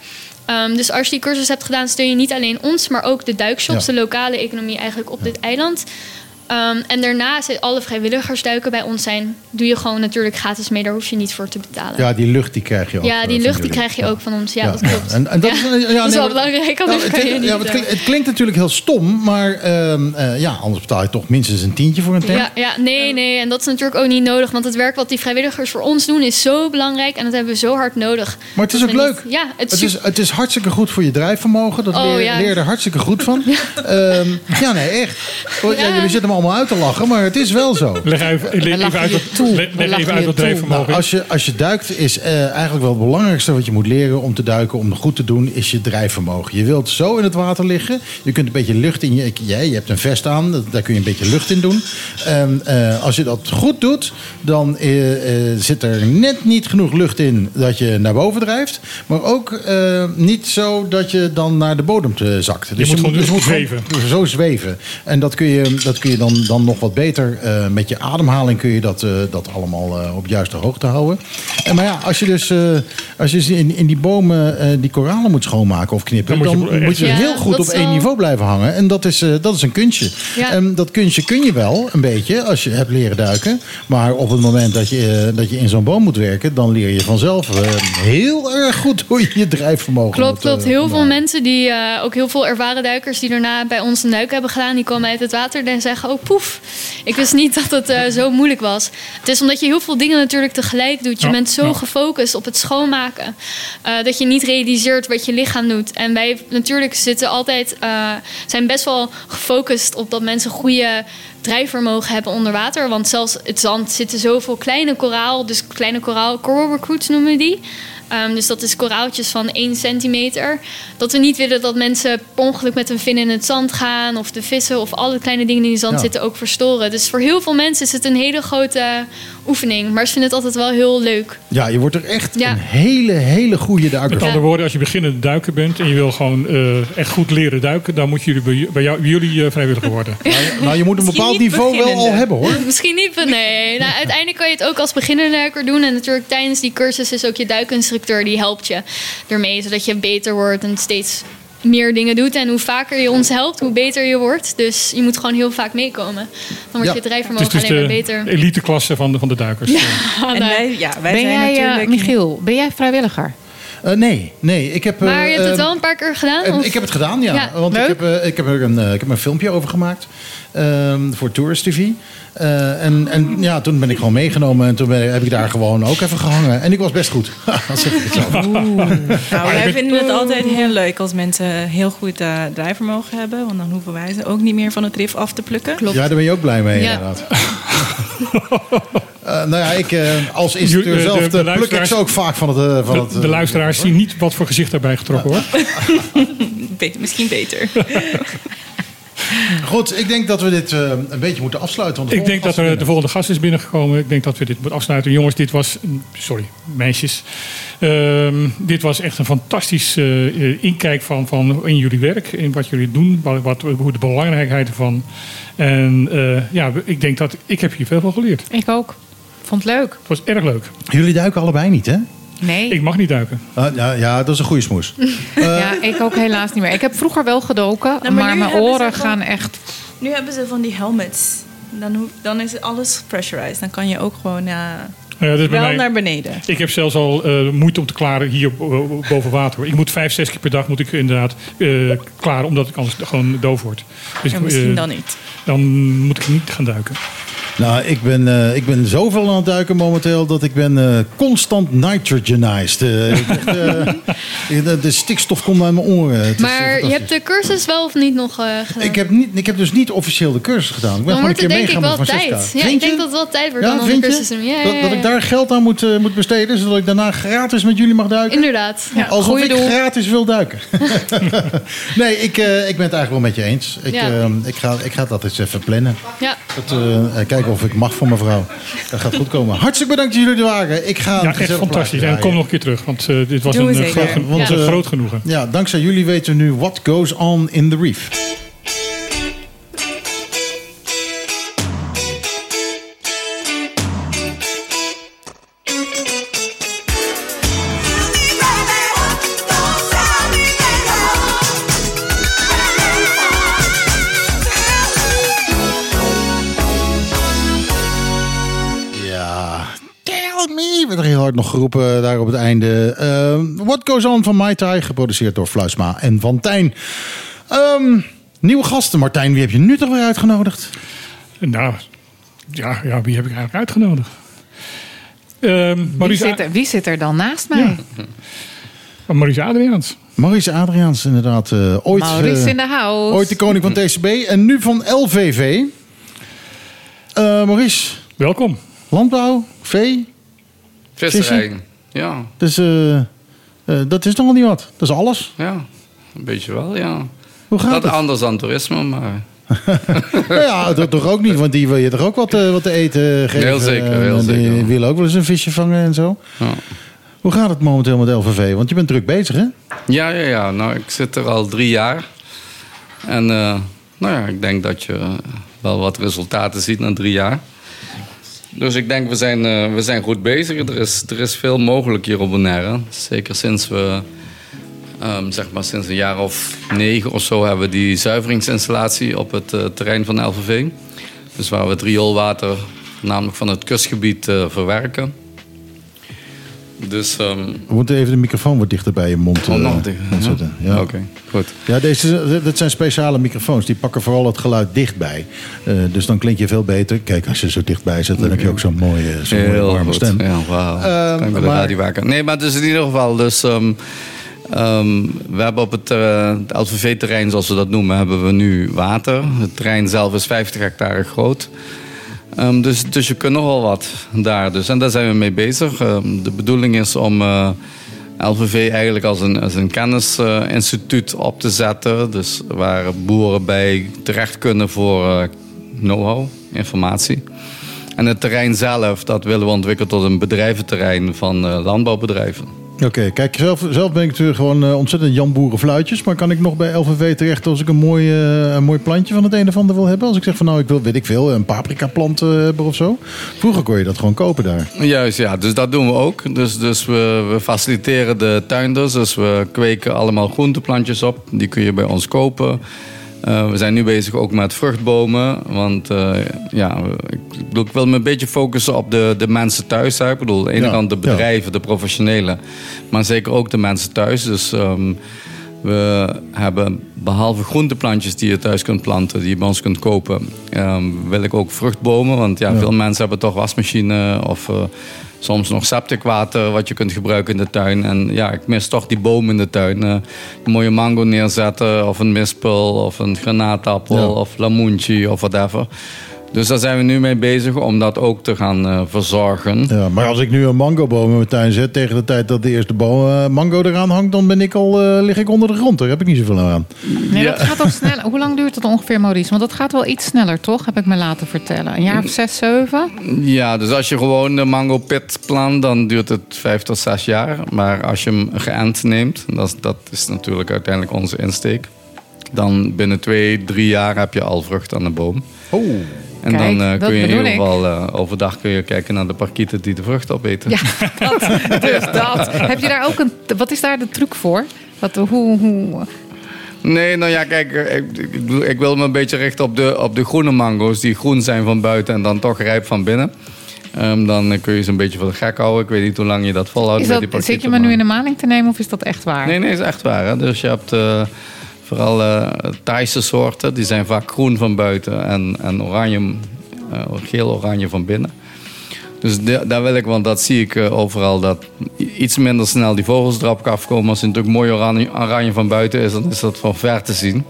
Ehm, dus als je die cursus hebt gedaan, steun je niet alleen ons, maar ook de duikshops, Ja. de lokale economie eigenlijk op dit eiland. Ehm, en daarnaast, alle vrijwilligersduiken bij ons zijn, doe je gewoon natuurlijk gratis mee. Daar hoef je niet voor te betalen. Ja, die lucht die krijg je ook. Ja, eh, die lucht die krijg je ook van ons. Ja, dat klopt. En, en dat, Ja, is, dat is wel belangrijk, Nou, het, kan je klinkt- niet... ja, het, eh, klinkt, het klinkt natuurlijk heel stom, maar ehm, eh, ja, anders betaal je toch minstens een tientje voor een tent. Ja, ja, nee, nee. En dat is natuurlijk ook niet nodig. Want het werk wat die vrijwilligers voor ons doen is zo belangrijk. En dat hebben we zo hard nodig. Maar het is ook leuk. niet- ja, het Het is, het is hartstikke goed voor je drijfvermogen. Dat Oh, leer, ja. leer je er hartstikke goed van. Ehm, ja, nee, echt. Jullie zitten allemaal uit te lachen, maar het is wel zo. Leg even, leg even uit je wat, toe. leg- leg even uit je drijfvermogen Nou, is. als, je, als je duikt, is eh, eigenlijk wel het belangrijkste wat je moet leren om te duiken, om het goed te doen, is je drijfvermogen. Je wilt zo in het water liggen. Je kunt een beetje lucht in je. Ja, je hebt een vest aan, dat- daar kun je een beetje lucht in doen. En, eh, als je dat goed doet, dan eh, zit er net niet genoeg lucht in dat je naar boven drijft. Maar ook eh, niet zo dat je dan naar de bodem te zakt. Dus moet gewoon dus zweven. gewoon zo zweven. En dat kun je, dat kun je dan, dan nog wat beter eh, met je ademhaling kun je dat, eh, dat allemaal eh, op juiste hoogte houden. En maar ja, als je dus, eh, als je dus in, in die bomen eh, die koralen moet schoonmaken of knippen, Dan dan moet moet je je, echt- Ja, heel goed op één niveau blijven hangen. En dat is, eh, dat is een kunstje. Ja. En dat kunstje kun je wel een beetje als je hebt leren duiken. Maar op het moment dat je, dat je in zo'n boom moet werken, dan leer je vanzelf heel erg goed hoe je je drijfvermogen Klopt, moet, klopt. eh, Heel veel mensen, die, eh, ook heel veel ervaren duikers die daarna bij ons een duik hebben gedaan, die komen uit het water en zeggen: Oh poef, ik wist niet dat het eh, zo moeilijk was. Het is omdat je heel veel dingen natuurlijk tegelijk doet. Je Ja, bent zo ja. gefocust op het schoonmaken eh, dat je niet realiseert wat je lichaam doet. En wij natuurlijk zitten altijd, eh, zijn best wel gefocust op dat mensen goede drijfvermogen hebben onder water. Want zelfs het zand zitten zoveel kleine koraal, dus kleine koraal, coral recruits noemen we die. Ehm, dus dat is koraaltjes van 1 centimeter. Dat we niet willen dat mensen per ongeluk met een vin in het zand gaan. Of de vissen of alle kleine dingen die in het zand Ja. zitten ook verstoren. Dus voor heel veel mensen is het een hele grote oefening. Maar ze vinden het altijd wel heel leuk. Ja, je wordt er echt Ja. een hele, hele goede duiker Met andere woorden, als je beginnende duiker bent en je wil gewoon eh, echt goed leren duiken, dan moet jullie bij, bij jou, bij jullie eh, vrijwilliger worden. Nou, je moet een bepaald niveau wel al hebben hoor. Misschien niet, van- nee. Nou, uiteindelijk kan je het ook als beginnerduiker doen. En natuurlijk tijdens die cursus is ook je die helpt je ermee. Zodat je beter wordt en steeds meer dingen doet. En hoe vaker je ons helpt, hoe beter je wordt. Dus je moet gewoon heel vaak meekomen. Dan wordt Ja. je drijfvermogen dus alleen maar beter. eliteklasse van de, van de duikers. Ja, En nou, wij, ja, wij Ben zijn jij, eh, natuurlijk... Michiel, ben jij vrijwilliger? Eh, nee, nee. Ik heb, eh, maar je hebt het eh, wel een paar keer gedaan? of? ik heb het gedaan, ja. Ja, Want ik heb, ik, heb er een, ik heb er een filmpje over gemaakt. Ehm, voor Tourist TV. Eh, en, en ja, toen ben ik gewoon meegenomen. En toen ben, heb ik daar gewoon ook even gehangen. En ik was best goed. Dan zeg ik het zo. Nou, wij bent- vinden het altijd heel leuk als mensen heel goed eh drijfvermogen hebben. Want dan hoeven wij ze ook niet meer van het rif af te plukken. Klopt. Ja, daar ben je ook blij mee, Ja. inderdaad. Eh, nou ja, ik als instructeur De- de- zelf de pluk ik luisteraars- ze ook vaak van het... van het De, de eh, luisteraars zien niet wat voor gezicht daarbij getrokken wordt. Be- misschien beter. Goed, ik denk dat we dit eh, een beetje moeten afsluiten. Want de Ik denk dat er de volgende gast is binnengekomen. Ik denk dat we dit moeten afsluiten. Jongens, dit was... Sorry, meisjes. Ehm, dit was echt een fantastisch eh, inkijk van, van in jullie werk. In wat jullie doen. Wat, wat, hoe de belangrijkheid ervan. En eh, ja, ik denk dat... Ik heb hier veel van geleerd. Ik ook. Vond het leuk. Het was erg leuk. Jullie duiken allebei niet, hè? Nee. Ik mag niet duiken. Ah, ja, ja, dat is een goede smoes. ja, ik ook helaas niet meer. Ik heb vroeger wel gedoken, Nou, maar mijn oren van- gaan echt... Nu hebben ze van die helmets. Dan, hoef- dan is alles pressurized. Dan kan je ook gewoon eh, Ja, wel mij- naar beneden. Ik heb zelfs al eh, moeite om te klaren hier bo- boven water. hoor. Ik moet vijf, zes keer per dag moet ik inderdaad eh, klaren, omdat ik anders gewoon doof word. Dus Ja, misschien eh, dan niet. Dan moet ik niet gaan duiken. Nou, ik ben, eh, ik ben zoveel aan het duiken momenteel dat ik ben eh, constant nitrogenized. Eh, ik echt, de, de stikstof komt uit mijn oren. Het is, Maar je hebt de cursus wel of niet nog gedaan? ik, heb niet, ik heb dus niet officieel de cursus gedaan. Ik ben dan wordt een het keer denk ik wel tijd. Ja, ik denk dat het wel tijd wordt Ja, dan om de cursus je? te doen. Ja, dat, ik daar geld aan moet, moet besteden, zodat ik daarna gratis met jullie mag duiken? Inderdaad. Ja. Alsof ik doel. gratis wil duiken. nee, ik, ik ben het eigenlijk wel met je eens. Ik, ik, ga, ik ga dat eens even plannen. Ja. Dat, eh, kijken of ik mag voor mevrouw. Dat gaat goed komen. Hartstikke bedankt dat jullie er waren. Ik ga een Ja, echt fantastisch. En kom nog een keer terug, want eh, dit was een, eh, zeker. groot, Want, een eh, groot genoegen. Ja, dankzij jullie weten we nu what goes on in the reef. Hard nog geroepen daar op het einde. Eh, What Goes On van Mai Tai, geproduceerd door Fluisma en Van Tijn. Ehm, nieuwe gasten, Martijn, wie heb je nu toch weer uitgenodigd? Nou, ja, ja wie heb ik eigenlijk uitgenodigd? Ehm Wie zit, er, wie zit er dan naast mij? A- Maurice Adriaans. Maurice Adriaans, inderdaad. eh, ooit, Maurice eh, in de house. ooit de koning van TCB en nu van LVV. Eh, Maurice, Welkom. landbouw, vee. Visserij. Ja, Dus eh, eh, dat is nogal niet wat. Dat is alles. ja, een beetje wel, ja. Hoe gaat Dat het? anders dan toerisme, maar ja, dat toch ook niet, want die wil je toch ook wat, eh, wat te eten geven. Heel zeker, heel en Die zeker. willen ook wel eens een visje vangen en zo. ja. Hoe gaat het momenteel met LVV? Want je bent druk bezig, hè? Ja, ja, ja. Nou, ik zit er al drie jaar. En nou ja, ik denk dat je wel wat resultaten ziet na drie jaar. Dus ik denk, we zijn, eh, we zijn goed bezig. Er is, er is veel mogelijk hier op Bonaire. Zeker sinds we, ehm, zeg maar sinds een jaar of negen of zo... hebben we die zuiveringsinstallatie op het eh, terrein van LVV. Dus waar we het rioolwater, namelijk van het kustgebied, eh, verwerken. Dus... We moeten even de microfoon wat dichter bij je mond, Oh, eh, dichter, mond zetten. Ja. Oké, goed. Ja, deze, dat zijn speciale microfoons. Die pakken vooral het geluid dichtbij. Eh dus dan klink je veel beter. Kijk, als je zo dichtbij zit, dan heb je ook zo'n mooie, zo'n mooie Heel warme goed. stem. Ja, wauw. De maar-. Nee, maar dus in ieder geval. Dus, ehm, we hebben op het, eh, het LVV-terrein, zoals we dat noemen, hebben we nu water. Het terrein zelf is 50 hectare groot. Ehm, dus, dus je kunt nogal wat daar. Dus. En daar zijn we mee bezig. Ehm, de bedoeling is om eh, LVV eigenlijk als een, als een kennisinstituut op te zetten. Dus waar boeren bij terecht kunnen voor eh, know-how, informatie. En het terrein zelf, dat willen we ontwikkelen tot een bedrijventerrein van eh, landbouwbedrijven. Oké, kijk, zelf, zelf ben ik natuurlijk gewoon eh, ontzettend Jan Boerenfluitjes. Maar kan ik nog bij LVV terecht als ik een mooi, eh, een mooi plantje van het een of ander wil hebben? Als ik zeg van nou, ik wil, weet ik veel, een paprika plant eh, hebben of zo. Vroeger kon je dat gewoon kopen daar. Juist, ja. Dus dat doen we ook. Dus, dus we, we faciliteren de tuinders. Dus we kweken allemaal groenteplantjes op. Die kun je bij ons kopen. Eh, we zijn nu bezig ook met vruchtbomen. Want eh, ja, ik, bedoel, ik wil me een beetje focussen op de, de mensen thuis. Hè. Ik bedoel, aan de ene Ja, kant de ja. bedrijven, de professionelen. Maar zeker ook de mensen thuis. Dus ehm, we hebben behalve groenteplantjes die je thuis kunt planten, die je bij ons kunt kopen, ehm, wil ik ook vruchtbomen. Want ja, veel mensen hebben toch wasmachine of eh, soms nog septic water wat je kunt gebruiken in de tuin. En ja, ik mis toch die bomen in de tuin. Eh, een mooie mango neerzetten of een mispel of een granaatappel Ja. of lamoentje of whatever. Dus daar zijn we nu mee bezig om dat ook te gaan eh, verzorgen. Ja, maar als ik nu een mangoboom in mijn tuin zet, tegen de tijd dat de eerste boom, eh, mango eraan hangt, dan ben ik al, eh, lig ik onder de grond. Daar heb ik niet zoveel aan. Nee, Ja. dat gaat al sneller. Hoe lang duurt dat ongeveer, Maurice? Want dat gaat wel iets sneller, toch? Heb ik me laten vertellen. Een jaar of zes, zeven? Ja, dus als je gewoon de mango pit plant, dan duurt het vijf tot zes jaar. Maar als je hem geënt neemt, dat, is- dat is natuurlijk uiteindelijk onze insteek. Dan binnen twee, drie jaar heb je al vrucht aan de boom. Oh. En Kijk, dan eh, kun je in ieder geval eh, overdag kun je kijken naar de parkieten die de vrucht opeten. Ja, dat, dus dat. Heb je daar ook een... Wat is daar de truc voor? Wat, hoe, hoe, Nee, nou ja, kijk, eh, ik, ik, ik wil me een beetje richten op de, op de groene mango's die groen zijn van buiten en dan toch rijp van binnen. Ehm, dan kun je ze een beetje voor de gek houden. Ik weet niet hoe lang je dat volhoudt is met dat, die zit je me nu maar- in de maling te nemen of is dat echt waar? Nee, nee, is echt waar. Hè? Dus je hebt vooral eh Thaise soorten, die zijn vaak groen van buiten en, en oranje, eh, geel-oranje van binnen. Dus da- daar wil ik, want dat zie ik eh, overal, dat iets minder snel die vogels erop afkomen. Als het natuurlijk mooi oranje, oranje van buiten is, dan is dat van ver te zien.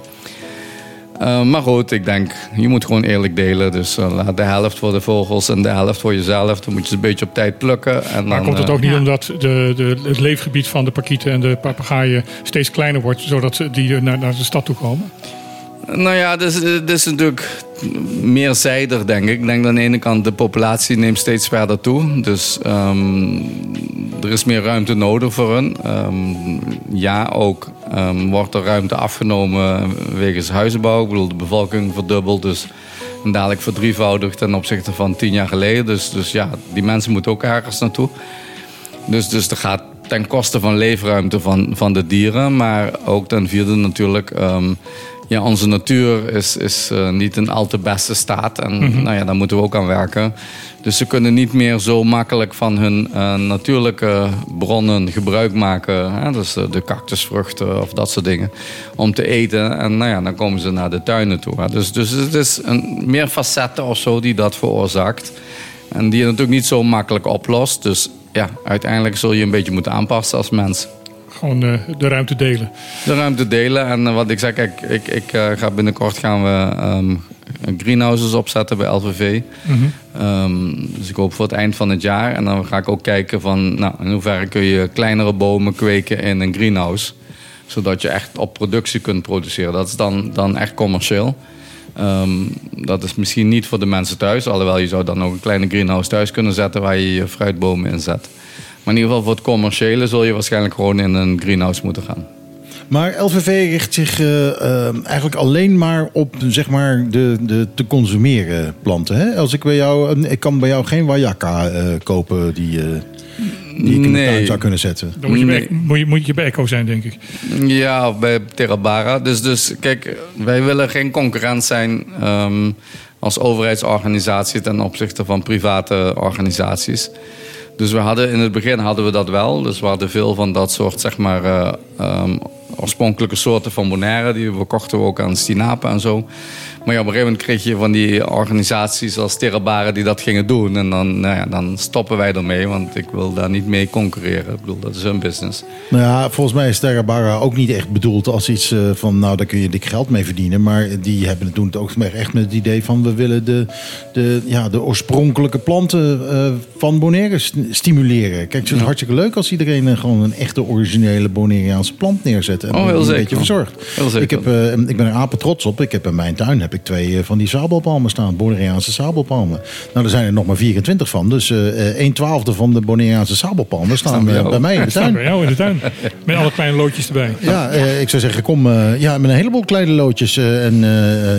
Eh, maar goed, ik denk, je moet gewoon eerlijk delen. Dus eh, laat de helft voor de vogels en de helft voor jezelf. Dan moet je ze een beetje op tijd plukken. En Maar dan, komt het eh, ook niet Ja. omdat de, de, het leefgebied van de parkieten en de papegaaien steeds kleiner wordt, zodat ze die naar, naar de stad toe komen? Nou ja, dus, het is natuurlijk meerzijdig, denk ik. Ik denk aan de ene kant de populatie neemt steeds verder toe. Dus ehm, er is meer ruimte nodig voor hun. Ehm, ja, ook ehm, wordt er ruimte afgenomen wegens huizenbouw. Ik bedoel, de bevolking verdubbelt, dus dadelijk verdrievoudigd ten opzichte van tien jaar geleden. Dus, dus ja, die mensen moeten ook ergens naartoe. Dus, dus er gaat ten koste van leefruimte van, van de dieren. Maar ook ten vierde natuurlijk... ja, onze natuur is, is eh, niet in al te beste staat. En Mhm. nou ja, daar moeten we ook aan werken. Dus ze kunnen niet meer zo makkelijk van hun eh, natuurlijke bronnen gebruik maken. Hè? Dus de cactusvruchten of dat soort dingen. Om te eten. En nou ja, dan komen ze naar de tuinen toe. Hè? Dus, dus het is een, meer facetten of zo die dat veroorzaakt. En die je natuurlijk niet zo makkelijk oplost. Dus ja, uiteindelijk zul je een beetje moeten aanpassen als mens. Gewoon eh, de ruimte delen. De ruimte delen. En eh, wat ik zeg, kijk, ik, ik eh, ga binnenkort gaan we ehm, greenhouses opzetten bij LVV. Mhm. Ehm, dus ik hoop voor het eind van het jaar. En dan ga ik ook kijken van nou, in hoeverre kun je kleinere bomen kweken in een greenhouse. Zodat je echt op productie kunt produceren. Dat is dan, dan echt commercieel. Ehm, dat is misschien niet voor de mensen thuis. Alhoewel je zou dan ook een kleine greenhouse thuis kunnen zetten waar je je fruitbomen in zet. Maar in ieder geval voor het commerciële zul je waarschijnlijk gewoon in een greenhouse moeten gaan. Maar LVV richt zich eh, eh, eigenlijk alleen maar op zeg maar, de, de te consumeren planten. Hè? Als ik bij jou, ik kan bij jou geen wayaka eh, kopen die, eh, die ik in de tuin zou kunnen zetten. Dan moet je, bij, moet, je, moet je bij Echo zijn, denk ik. Ja, of bij Terabara. Dus, dus kijk, wij willen geen concurrent zijn ehm, als overheidsorganisatie ten opzichte van private organisaties. Dus we hadden in het begin hadden we dat wel. Dus we hadden veel van dat soort zeg maar, eh, ehm, oorspronkelijke soorten van Bonaire. Die verkochten we ook aan Stinapa en zo. Maar ja, op een gegeven moment kreeg je van die organisaties als Terabara die dat gingen doen. En dan, nou ja, dan stoppen wij ermee, want ik wil daar niet mee concurreren. Ik bedoel, dat is hun business. Nou ja, volgens mij is Terra ook niet echt bedoeld als iets eh, van, nou, daar kun je dik geld mee verdienen. Maar die hebben het doen het ook echt met het idee van, we willen de, de, ja, de oorspronkelijke planten eh, van Bonaire st- stimuleren. Kijk, het is hartstikke leuk als iedereen eh, gewoon een echte originele Bonaireaanse plant neerzet. En Oh, heel die een zeker. beetje verzorgt. Heel zeker. Ik, heb, ik ben er apen trots op. Ik heb in mijn tuin heb ik twee eh, van die sabelpalmen staan. Bonaireaanse sabelpalmen. Nou, er zijn er nog maar 24 van. Dus een twaalfde van de Bonaireaanse sabelpalmen staan bij mij in de Staan tuin. bij jou in de tuin. Met alle kleine loodjes erbij. Ja, eh, ik zou zeggen, kom eh, ja, met een heleboel kleine loodjes. eh, en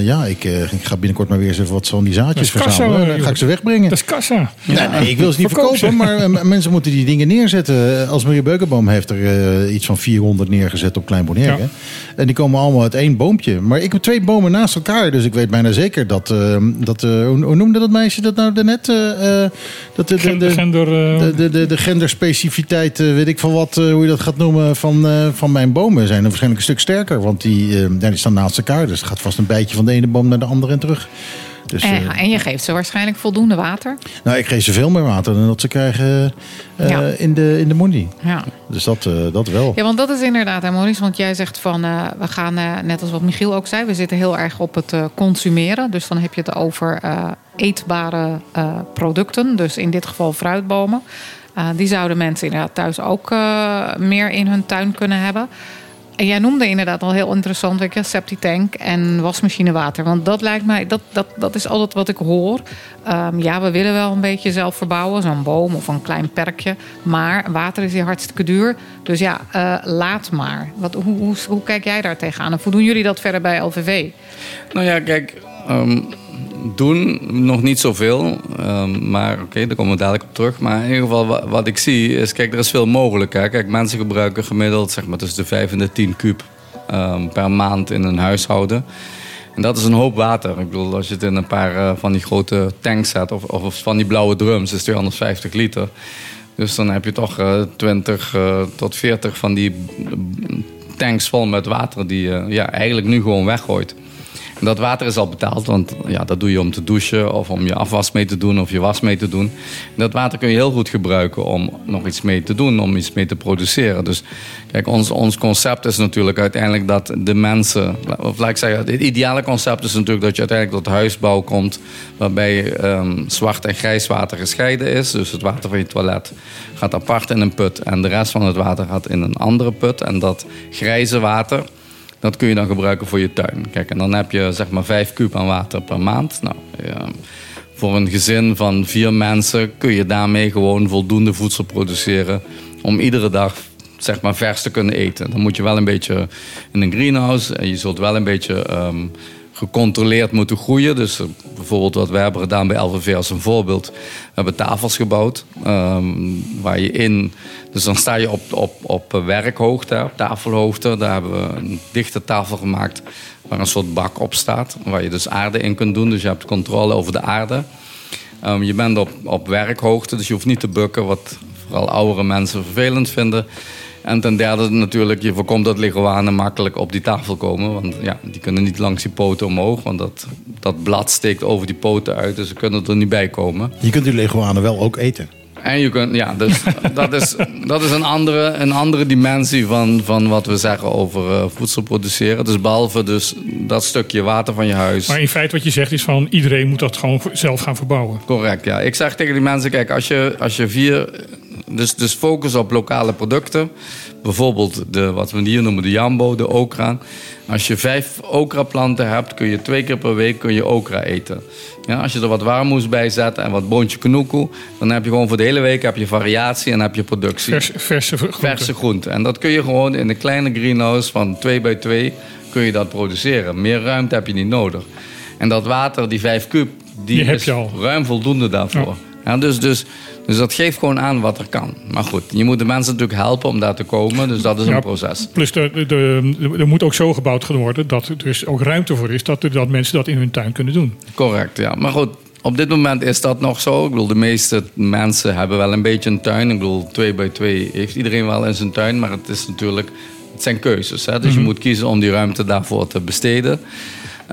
ja, ik, eh, ik ga binnenkort maar weer eens even wat van die zaadjes kassa, verzamelen. Dan ga ik ze wegbrengen. Dat is kassa. Nee, nee, ik wil ze niet Verkoop verkopen, ze. maar mensen moeten die dingen neerzetten. Als Marie Beukenboom heeft er iets van 400 neergezet op Klein Bonaire. Ja. En die komen allemaal uit één boompje. Maar ik heb twee bomen naast elkaar, dus ik weet bijna zeker dat... eh, dat eh, hoe, noemde dat meisje dat nou daarnet? eh, eh, dat de, de, de, Gender... de, de, de, de genderspecificiteit, weet ik van wat, hoe je dat gaat noemen, van, van mijn bomen zijn er waarschijnlijk een stuk sterker. Want die, eh, ja, die staan naast elkaar. Dus het gaat vast een bijtje van de ene boom naar de andere en terug. Dus, En, eh, en je geeft ze waarschijnlijk voldoende water. nou, ik geef ze veel meer water dan dat ze krijgen eh, Ja. in de, in de moenie. Ja. Dus dat, eh, dat wel. Ja, want dat is inderdaad, hè, Maurice. Want jij zegt van, we gaan, net als wat Michiel ook zei... we zitten heel erg op het consumeren. Dus dan heb je het over eetbare producten. Dus in dit geval fruitbomen. Die zouden mensen inderdaad thuis ook meer in hun tuin kunnen hebben. En jij noemde inderdaad al heel interessant, weet septitank en wasmachinewater. Want dat lijkt mij, dat, dat, dat is altijd wat ik hoor. Ehm, ja, we willen wel een beetje zelf verbouwen, zo'n boom of een klein perkje. Maar water is hier hartstikke duur. Dus ja, eh, laat maar. Wat, hoe, hoe, kijk jij daar tegenaan? En hoe doen jullie dat verder bij LVV? Nou ja, kijk, ehm, doen nog niet zoveel. Ehm, maar oké, daar komen we dadelijk op terug. Maar in ieder geval, wat, ik zie is, kijk, er is veel mogelijk. Hè. Kijk, mensen gebruiken gemiddeld zeg maar, tussen de 5 en de 10 kuub ehm, per maand in een huishouden. En dat is een hoop water. Ik bedoel, als je het in een paar eh, van die grote tanks zet, of, of, van die blauwe drums, is 250 liter. Dus dan heb je toch eh 20 eh, tot 40 van die tanks vol met water die je ja, eigenlijk nu gewoon weggooit. Dat water is al betaald, want ja, dat doe je om te douchen of om je afwas mee te doen of je was mee te doen. En dat water kun je heel goed gebruiken om nog iets mee te doen, om iets mee te produceren. Dus kijk, ons, ons concept is natuurlijk uiteindelijk dat de mensen, of laat ik zeggen, het ideale concept is natuurlijk dat je uiteindelijk tot huisbouw komt waarbij ehm, zwart en grijs water gescheiden is. Dus het water van je toilet gaat apart in een put en de rest van het water gaat in een andere put. En dat grijze water, dat kun je dan gebruiken voor je tuin. Kijk, en dan heb je zeg maar 5 kuub aan water per maand. Nou, voor een gezin van vier mensen kun je daarmee gewoon voldoende voedsel produceren om iedere dag zeg maar vers te kunnen eten. Dan moet je wel een beetje in een greenhouse en je zult wel een beetje ehm, gecontroleerd moeten groeien. Dus eh, bijvoorbeeld wat wij hebben gedaan bij LVV als een voorbeeld. We hebben tafels gebouwd ehm, waar je in... Dus dan sta je op, op, op werkhoogte, op tafelhoogte. Daar hebben we een dichte tafel gemaakt waar een soort bak op staat. Waar je dus aarde in kunt doen. Dus je hebt controle over de aarde. Ehm, je bent op, op werkhoogte, dus je hoeft niet te bukken, wat vooral oudere mensen vervelend vinden. En ten derde natuurlijk, je voorkomt dat leguanen makkelijk op die tafel komen. Want ja, die kunnen niet langs die poten omhoog, want dat, dat blad steekt over die poten uit. Dus ze kunnen er niet bij komen. Je kunt die leguanen wel ook eten. En je kunt, ja, dus dat is, dat is een, andere, een andere dimensie van, van wat we zeggen over eh, voedsel produceren. Dus behalve dus dat stukje water van je huis. Maar in feite wat je zegt is van iedereen moet dat gewoon zelf gaan verbouwen. Correct, ja. Ik zeg tegen die mensen, kijk, als je, als je vier... Dus, dus focus op lokale producten. Bijvoorbeeld de, wat we hier noemen de jambo, de okra. Als je vijf okra-planten hebt, kun je twee keer per week kun je okra eten. Ja, als je er wat warmoes bij zet en wat boontje knoekoe... dan heb je gewoon voor de hele week heb je variatie en heb je productie. Vers, verse groenten. Verse groenten. En dat kun je gewoon in een kleine greenhouse van 2 bij 2 kun je dat produceren. Meer ruimte heb je niet nodig. En dat water, die 5 kub, die, Die heb is je al. ruim voldoende daarvoor. Ja. Dus, dus, dus dat geeft gewoon aan wat er kan. Maar goed, je moet de mensen natuurlijk helpen om daar te komen. Dus dat is Ja, een proces. Plus de, de, de- er moet ook zo gebouwd worden dat er dus ook ruimte voor is dat, dat mensen dat in hun tuin kunnen doen. Correct, ja. Maar goed, op dit moment is dat nog zo. Ik bedoel, de meeste mensen hebben wel een beetje een tuin. Ik bedoel, twee bij twee heeft iedereen wel in zijn tuin. Maar het is natuurlijk, het zijn keuzes. Hè? Dus je Mhm. moet kiezen om die ruimte daarvoor te besteden.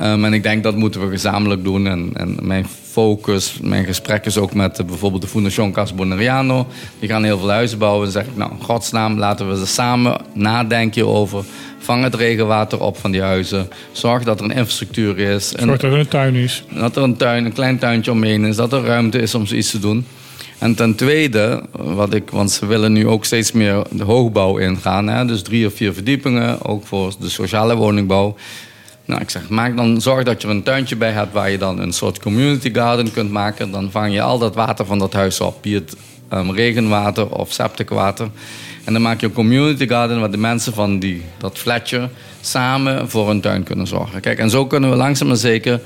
Um, en ik denk dat moeten we gezamenlijk doen. En, en mijn focus, mijn gesprek is ook met eh, bijvoorbeeld de Fundación Cas Boneriano. Die gaan heel veel huizen bouwen. Dan zeg ik, nou, in godsnaam, laten we ze samen nadenken over. Vang het regenwater op van die huizen. Zorg dat er een infrastructuur is. Zorg dat er een tuin is. dat er een tuin, een klein tuintje omheen is, dat er ruimte is om zoiets te doen. En ten tweede, wat ik, want ze willen nu ook steeds meer de hoogbouw ingaan. Hè? Dus drie of vier verdiepingen, ook voor de sociale woningbouw. Nou, ik zeg, maak dan, zorg dat je er een tuintje bij hebt waar je dan een soort community garden kunt maken. Dan vang je al dat water van dat huis op. Be het ehm, regenwater of septic water. En dan maak je een community garden waar de mensen van die, dat flatje samen voor een tuin kunnen zorgen. Kijk, en zo kunnen we langzaam maar zeker,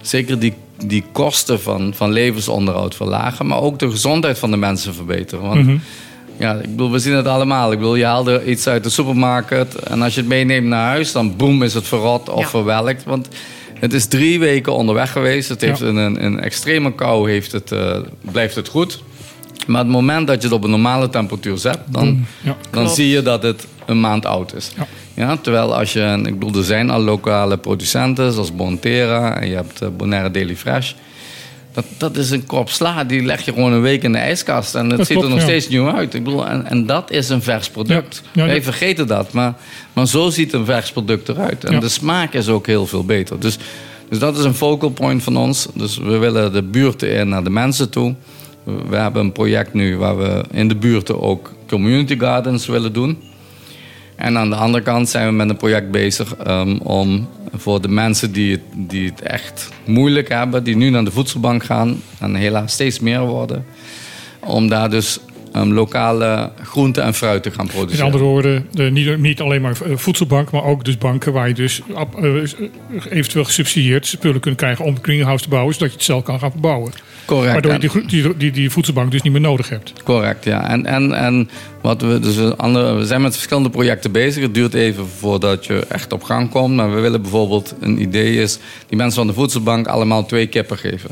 zeker die, die kosten van, van levensonderhoud verlagen. Maar ook de gezondheid van de mensen verbeteren. Want Mhm. Ja, ik bedoel, we zien het allemaal. Ik bedoel, je haalt er iets uit de supermarkt en als je het meeneemt naar huis, dan boem is het verrot of Ja. verwelkt. Want het is drie weken onderweg geweest. Het heeft Ja. in een, een extreme kou heeft het, eh, blijft het goed. Maar het moment dat je het op een normale temperatuur zet, dan. Ja. dan zie je dat het een maand oud is. Ja. Ja, terwijl als je, ik bedoel, er zijn al lokale producenten zoals Bonterra en je hebt eh, Bonaire Daily Fresh. Dat, dat is een krop sla, die leg je gewoon een week in de ijskast en het Dat ziet klopt, er nog ja. steeds nieuw uit. Ik bedoel, en, en dat is een vers product. Ja, ja, Wij ja. vergeten dat, maar, maar zo ziet een vers product eruit. En de smaak is ook heel veel beter. Dus, dus dat is een focal point van ons. Dus we willen de buurten in naar de mensen toe. We hebben een project nu waar we in de buurten ook community gardens willen doen. En aan de andere kant zijn we met een project bezig ehm, om voor de mensen die het, die het echt moeilijk hebben, die nu naar de voedselbank gaan, en helaas steeds meer worden, om daar dus ehm, lokale groenten en fruit te gaan In produceren. andere woorden, de, niet, niet alleen maar eh, voedselbank, maar ook dus banken waar je dus ap- eh, eventueel gesubsidieerd spullen kunt krijgen om een greenhouse te bouwen, zodat je het zelf kan gaan verbouwen. Correct. Waardoor je die, die, die, die voedselbank dus niet meer nodig hebt. Correct, ja. En, en, en wat we, dus andere, we zijn met verschillende projecten bezig. Het duurt even voordat je echt op gang komt. Maar we willen bijvoorbeeld, een idee is, die mensen van de voedselbank allemaal twee kippen geven.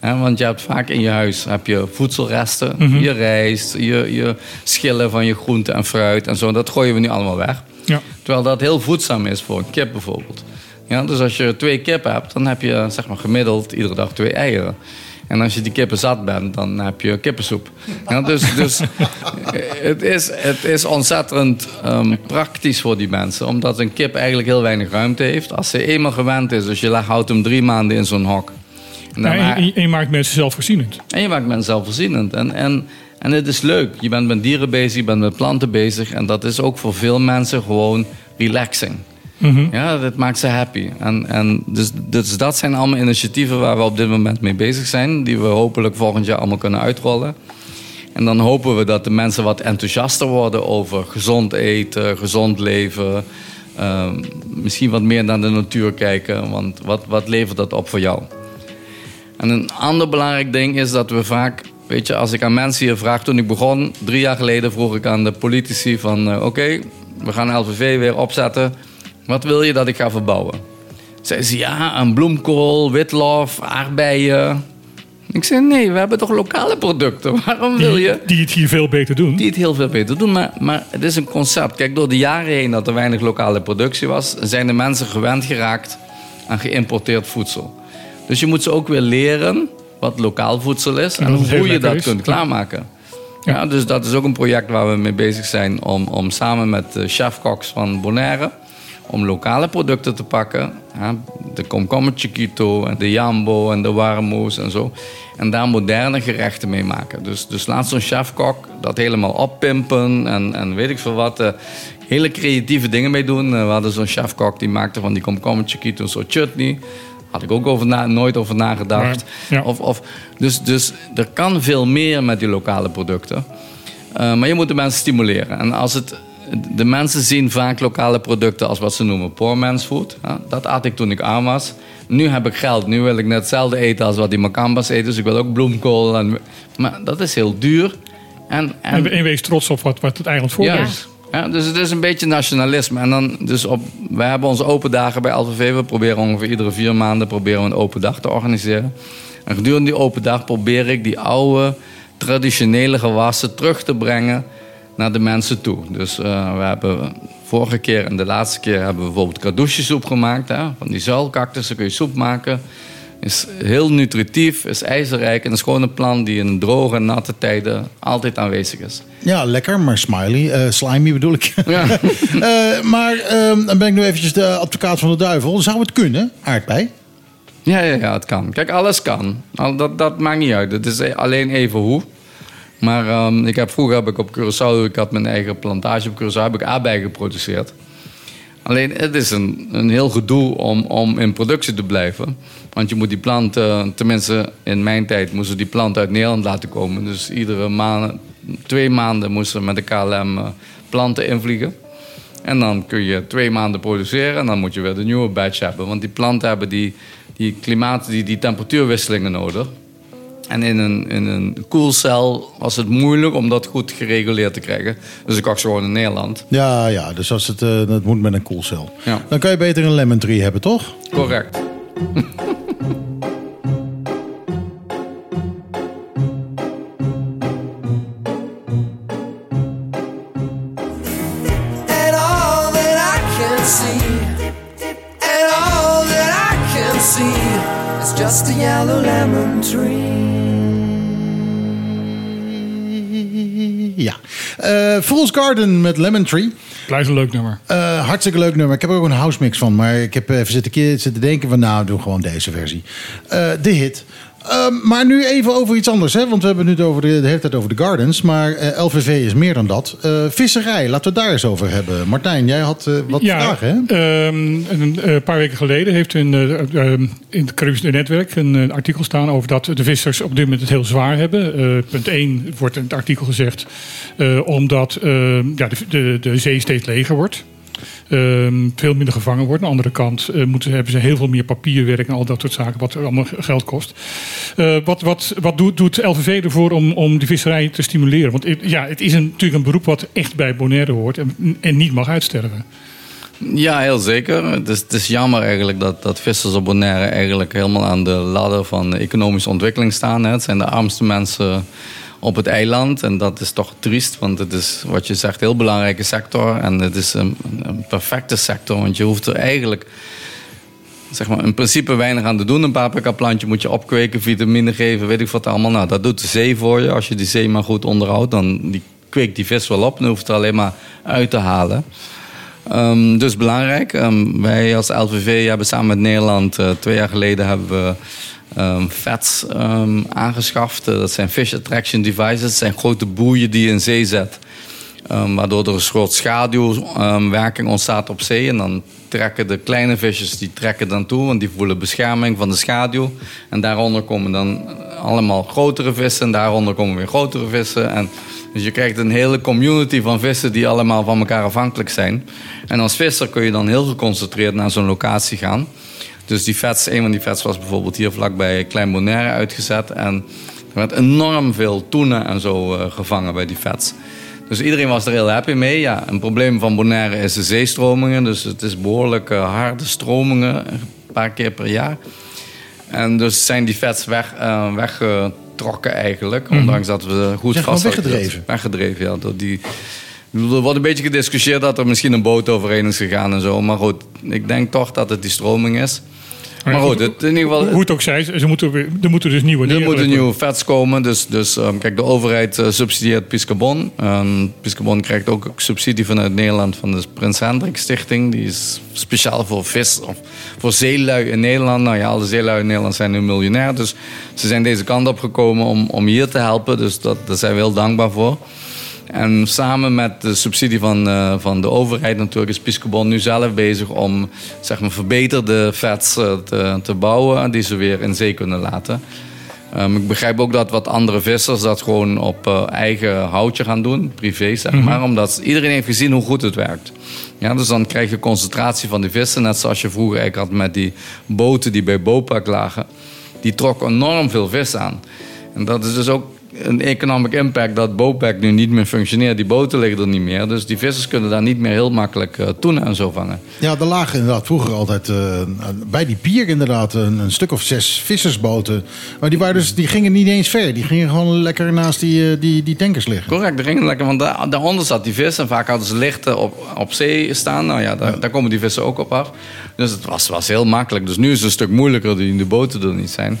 Want je hebt vaak in je huis heb je voedselresten, Mhm. je rijst, je, je schillen van je groente en fruit en zo. Dat gooien we nu allemaal weg. Ja. Terwijl dat heel voedzaam is voor een kip bijvoorbeeld. Ja, dus als je twee kippen hebt, dan heb je zeg maar, gemiddeld iedere dag twee eieren. En als je die kippen zat bent, dan heb je kippensoep. Ja, dus dus het, is, het is ontzettend ehm, praktisch voor die mensen. Omdat een kip eigenlijk heel weinig ruimte heeft. Als ze eenmaal gewend is, dus je houdt hem drie maanden in zo'n hok. En, Ja, en, en je maakt mensen zelfvoorzienend. en je maakt mensen zelfvoorzienend. En, en, en het is leuk. Je bent met dieren bezig, je bent met planten bezig. En dat is ook voor veel mensen gewoon relaxing. Mhm. Ja, dat maakt ze happy. En, en dus, dus dat zijn allemaal initiatieven waar we op dit moment mee bezig zijn. Die we hopelijk volgend jaar allemaal kunnen uitrollen. En dan hopen we dat de mensen wat enthousiaster worden over gezond eten, gezond leven. ehm, misschien wat meer naar de natuur kijken. Want wat, wat levert dat op voor jou? En een ander belangrijk ding is dat we vaak, weet je, als ik aan mensen hier vraag, toen ik begon, drie jaar geleden vroeg ik aan de politici van, eh, oké, we gaan LVV weer opzetten. Wat wil je dat ik ga verbouwen? Zeiden ze, ja, een bloemkool, witlof, aardbeien. Ik zei, nee, we hebben toch lokale producten. Waarom wil je... Die het hier veel beter doen. Die het heel veel beter doen, maar, maar het is een concept. Kijk, door de jaren heen dat er weinig lokale productie was... zijn de mensen gewend geraakt aan geïmporteerd voedsel. Dus je moet ze ook weer leren wat lokaal voedsel is... En hoe je dat is. kunt klaarmaken. Ja, dus dat is ook een project waar we mee bezig zijn... om, om samen met de chef-koks van Bonaire... om lokale producten te pakken. hè, de komkommer chiquito en de jambo en de warmoes en zo. En daar moderne gerechten mee maken. Dus, dus laat zo'n chef-kok dat helemaal oppimpen en, en weet ik veel wat. eh, hele creatieve dingen mee doen. Eh, we hadden zo'n chef-kok die maakte van die komkommer chiquito een soort chutney. Had ik ook over na, nooit over nagedacht. Ja. Of, of, dus, dus er kan veel meer met die lokale producten. Eh, maar je moet de mensen stimuleren. En als het, de mensen zien vaak lokale producten als wat ze noemen poor man's food. Ja, dat at ik toen ik arm was. Nu heb ik geld. Nu wil ik net hetzelfde eten als wat die Macambas eten. Dus ik wil ook bloemkool. En, maar dat is heel duur. En, en, En, wees trots op wat, wat het eiland voorbrengt. ja. Ja, dus het is een beetje nationalisme. En dan, dus op, we hebben onze open dagen bij LVV. We proberen ongeveer iedere vier maanden proberen we een open dag te organiseren. En gedurende die open dag probeer ik die oude, traditionele gewassen terug te brengen naar de mensen toe. Dus eh, we hebben vorige keer en de laatste keer hebben we bijvoorbeeld kadouchesoep gemaakt. Hè? Van die zuilcactussen kun je soep maken. Is heel nutritief, is ijzerrijk en is gewoon een plant die in droge en natte tijden altijd aanwezig is. Ja, lekker, maar smiley. eh, slimy bedoel ik. Ja. Eh, maar ehm, dan ben ik nu eventjes de advocaat van de duivel. Zou het kunnen, aardbei? Ja, ja, ja, het kan. Kijk, alles kan. Dat, dat maakt niet uit. Het is alleen even hoe. Maar ehm, ik heb, vroeger heb ik op Curaçao, ik had mijn eigen plantage op Curaçao, heb ik aardbeien geproduceerd. Alleen het is een, een heel gedoe om, om in productie te blijven. Want je moet die planten, tenminste in mijn tijd, moesten die planten uit Nederland laten komen. Dus iedere maand, twee maanden moesten met de KLM eh, planten invliegen. En dan kun je twee maanden produceren en dan moet je weer de nieuwe batch hebben. Want die planten hebben die, die klimaat, die, die temperatuurwisselingen nodig. En in een, in een koelcel was het moeilijk om dat goed gereguleerd te krijgen. Dus ik kocht ze gewoon in Nederland. Ja, ja, dus als het, eh, dat moet met een koelcel. Ja. Dan kan je beter een lemon tree hebben, toch? Correct. And all that I can see, just a yellow lemon tree. Ja. Eh Fool's Garden met Lemon Tree. Blijft een leuk nummer. Eh, hartstikke leuk nummer. Ik heb er ook een house mix van. Maar ik heb even zitten, keer- zitten denken van nou, doe gewoon deze versie. Eh, de hit. Ehm, maar nu even over iets anders. Hè? Want we hebben het nu over de, de hele tijd over de gardens. Maar eh, LVV is meer dan dat. Eh, visserij, laten we het daar eens over hebben. Martijn, jij had eh, wat vragen hè? ehm, een paar weken geleden heeft in, eh, ehm, in het Caribisch Netwerk een artikel staan over dat de vissers op dit moment het heel zwaar hebben. Punt 1 wordt in het artikel gezegd, omdat ja, de, de, de zee steeds leger wordt. Ehm, veel minder gevangen wordt. Aan de andere kant eh, moeten, hebben ze heel veel meer papierwerk en al dat soort zaken, wat allemaal geld kost. Eh, wat wat, wat doet, doet LVV ervoor om, om de visserij te stimuleren? Want ja, het is een, natuurlijk een beroep wat echt bij Bonaire hoort en, en niet mag uitsterven. Ja, heel zeker. Het is, het is jammer eigenlijk dat, dat vissers op Bonaire eigenlijk helemaal aan de ladder van economische ontwikkeling staan. Hè. Het zijn de armste mensen op het eiland. En dat is toch triest, want het is wat je zegt, een heel belangrijke sector. En het is een, een perfecte sector, want je hoeft er eigenlijk zeg maar, in principe weinig aan te doen. Een paprika plantje moet je opkweken, vitamine geven, weet ik wat allemaal. Nou, dat doet de zee voor je. Als je die zee maar goed onderhoudt, dan die kweekt die vis wel op. Dan hoeft er alleen maar uit te halen. Ehm, dus belangrijk. Ehm, wij als LVV hebben samen met Nederland eh, twee jaar geleden hebben we ehm, FATS ehm, aangeschaft. Dat zijn Fish Attraction Devices. Dat zijn grote boeien die je in zee zet. Ehm, waardoor er een soort schaduwwerking ontstaat op zee. En dan trekken de kleine visjes die trekken dan toe, want die voelen bescherming van de schaduw. En daaronder komen dan allemaal grotere vissen. En daaronder komen weer grotere vissen. En Dus je krijgt een hele community van vissen die allemaal van elkaar afhankelijk zijn. En als visser kun je dan heel geconcentreerd naar zo'n locatie gaan. Dus die vets, een van die vets was bijvoorbeeld hier vlakbij Klein Bonaire uitgezet. En er werd enorm veel toenen en zo eh, gevangen bij die vets. Dus iedereen was er heel happy mee. Ja, een probleem van Bonaire is de zeestromingen. Dus het is behoorlijk eh, harde stromingen, een paar keer per jaar. En dus zijn die vets weg, eh, weggetrokken eigenlijk. Mhm. Ondanks dat we goed gewoon vast hadden weggedreven? Weggedreven, ja. Door die, er wordt een beetje gediscussieerd dat er misschien een boot overheen is gegaan en zo. Maar goed, ik denk toch dat het die stroming is. Maar goed, het, in ieder geval, Hoe het ook zij, ze moeten er moeten dus nieuwe er moeten nieuwe vets komen. Dus, dus ehm, kijk, de overheid eh, subsidieert Piscabon. Um, Piscabon krijgt ook subsidie vanuit Nederland van de Prins Hendrik Stichting. Die is speciaal voor vis, of voor zeelui in Nederland. Nou ja, alle zeelui in Nederland zijn nu miljonair. Dus ze zijn deze kant op gekomen om, om hier te helpen. Dus dat, daar zijn we heel dankbaar voor. En samen met de subsidie van, eh, van de overheid natuurlijk is Piscobon nu zelf bezig om zeg maar, verbeterde vets eh, te, te bouwen die ze weer in zee kunnen laten. Ehm, ik begrijp ook dat wat andere vissers dat gewoon op eh, eigen houtje gaan doen, privé zeg Mhm. maar, omdat iedereen heeft gezien hoe goed het werkt. Ja, dus dan krijg je concentratie van die vissen, net zoals je vroeger eigenlijk had met die boten die bij Bopak lagen. Die trokken enorm veel vis aan. En dat is dus ook een economic impact dat Bopak nu niet meer functioneert. Die boten liggen er niet meer, dus die vissers kunnen daar niet meer heel makkelijk uh, toenen en zo vangen. Ja, er lagen inderdaad vroeger altijd eh, bij die pier inderdaad een, een stuk of zes vissersboten. Maar die, waren dus, die gingen niet eens ver. Die gingen gewoon lekker naast die, eh, die, die tankers liggen. Correct, er gingen lekker, want daar, daaronder zat die vis. En vaak hadden ze lichten op, op zee staan. Nou ja, daar, daar komen die vissen ook op af. Dus het was, was heel makkelijk. Dus nu is het een stuk moeilijker die de boten er niet zijn.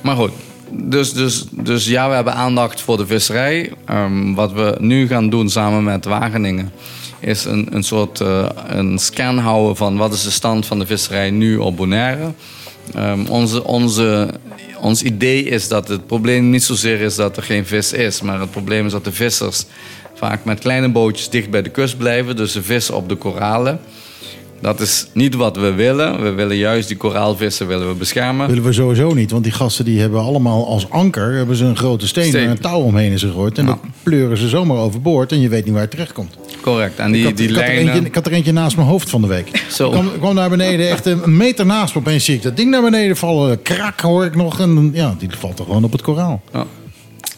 Maar goed, dus, dus, dus ja, we hebben aandacht voor de visserij. Um, wat we nu gaan doen samen met Wageningen... is een, een soort uh, een scan houden van wat is de stand van de visserij nu op Bonaire. Um, onze, onze, ons idee is dat het probleem niet zozeer is dat er geen vis is... maar het probleem is dat de vissers vaak met kleine bootjes dicht bij de kust blijven. Dus ze vissen op de koralen. Dat is niet wat we willen. We willen juist die koraalvissen willen we beschermen. willen we sowieso niet, want die gasten die hebben allemaal als anker hebben ze een grote steen, en een touw omheen is gegooid. En dat pleuren ze zomaar overboord en je weet niet waar het terecht komt. Correct. En ik, die, had, die ik, had er eentje, ik had er eentje naast mijn hoofd van de week. Zo. Ik kwam, ik kwam naar beneden, echt een meter naast me. Opeens zie ik dat ding naar beneden vallen. Krak hoor ik nog. En ja, die valt er gewoon op het koraal. Ja.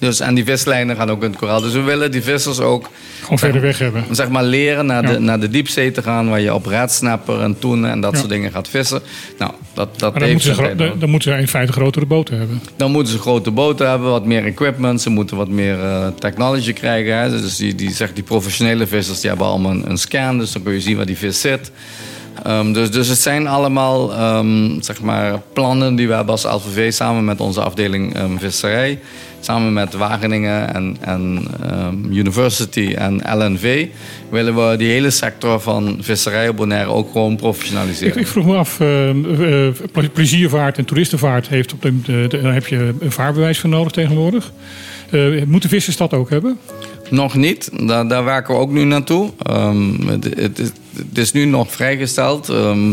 Dus, en die vislijnen gaan ook in het koraal. Dus we willen die vissers ook Gewoon verder weg hebben. zeg maar, leren naar, Ja. de, naar de diepzee te gaan... waar je op redsnapper en toenen en dat Ja. soort dingen gaat vissen. Nou, dat, dat Maar dan moeten, ze, dan, dan moeten ze in feite grotere boten hebben. Dan moeten ze grote boten hebben, wat meer equipment. Ze moeten wat meer eh, technology krijgen. Hè. Dus die, die, zeg, die professionele vissers die hebben allemaal een, een scan. Dus dan kun je zien waar die vis zit. Ehm, dus, dus het zijn allemaal ehm, zeg maar, plannen die we hebben als LVV samen met onze afdeling ehm, visserij. Samen met Wageningen en, en ehm, University en LNV willen we die hele sector van visserij op Bonaire ook gewoon professionaliseren. ik vroeg me af, eh, eh, ple- pleziervaart en toeristenvaart heeft op de, de- de- daar heb je een vaarbewijs voor nodig tegenwoordig. Eh, moeten vissers dat ook hebben? Nog niet, daar, daar werken we ook nu naartoe. Ehm, het, het, is- het is nu nog vrijgesteld. Ehm,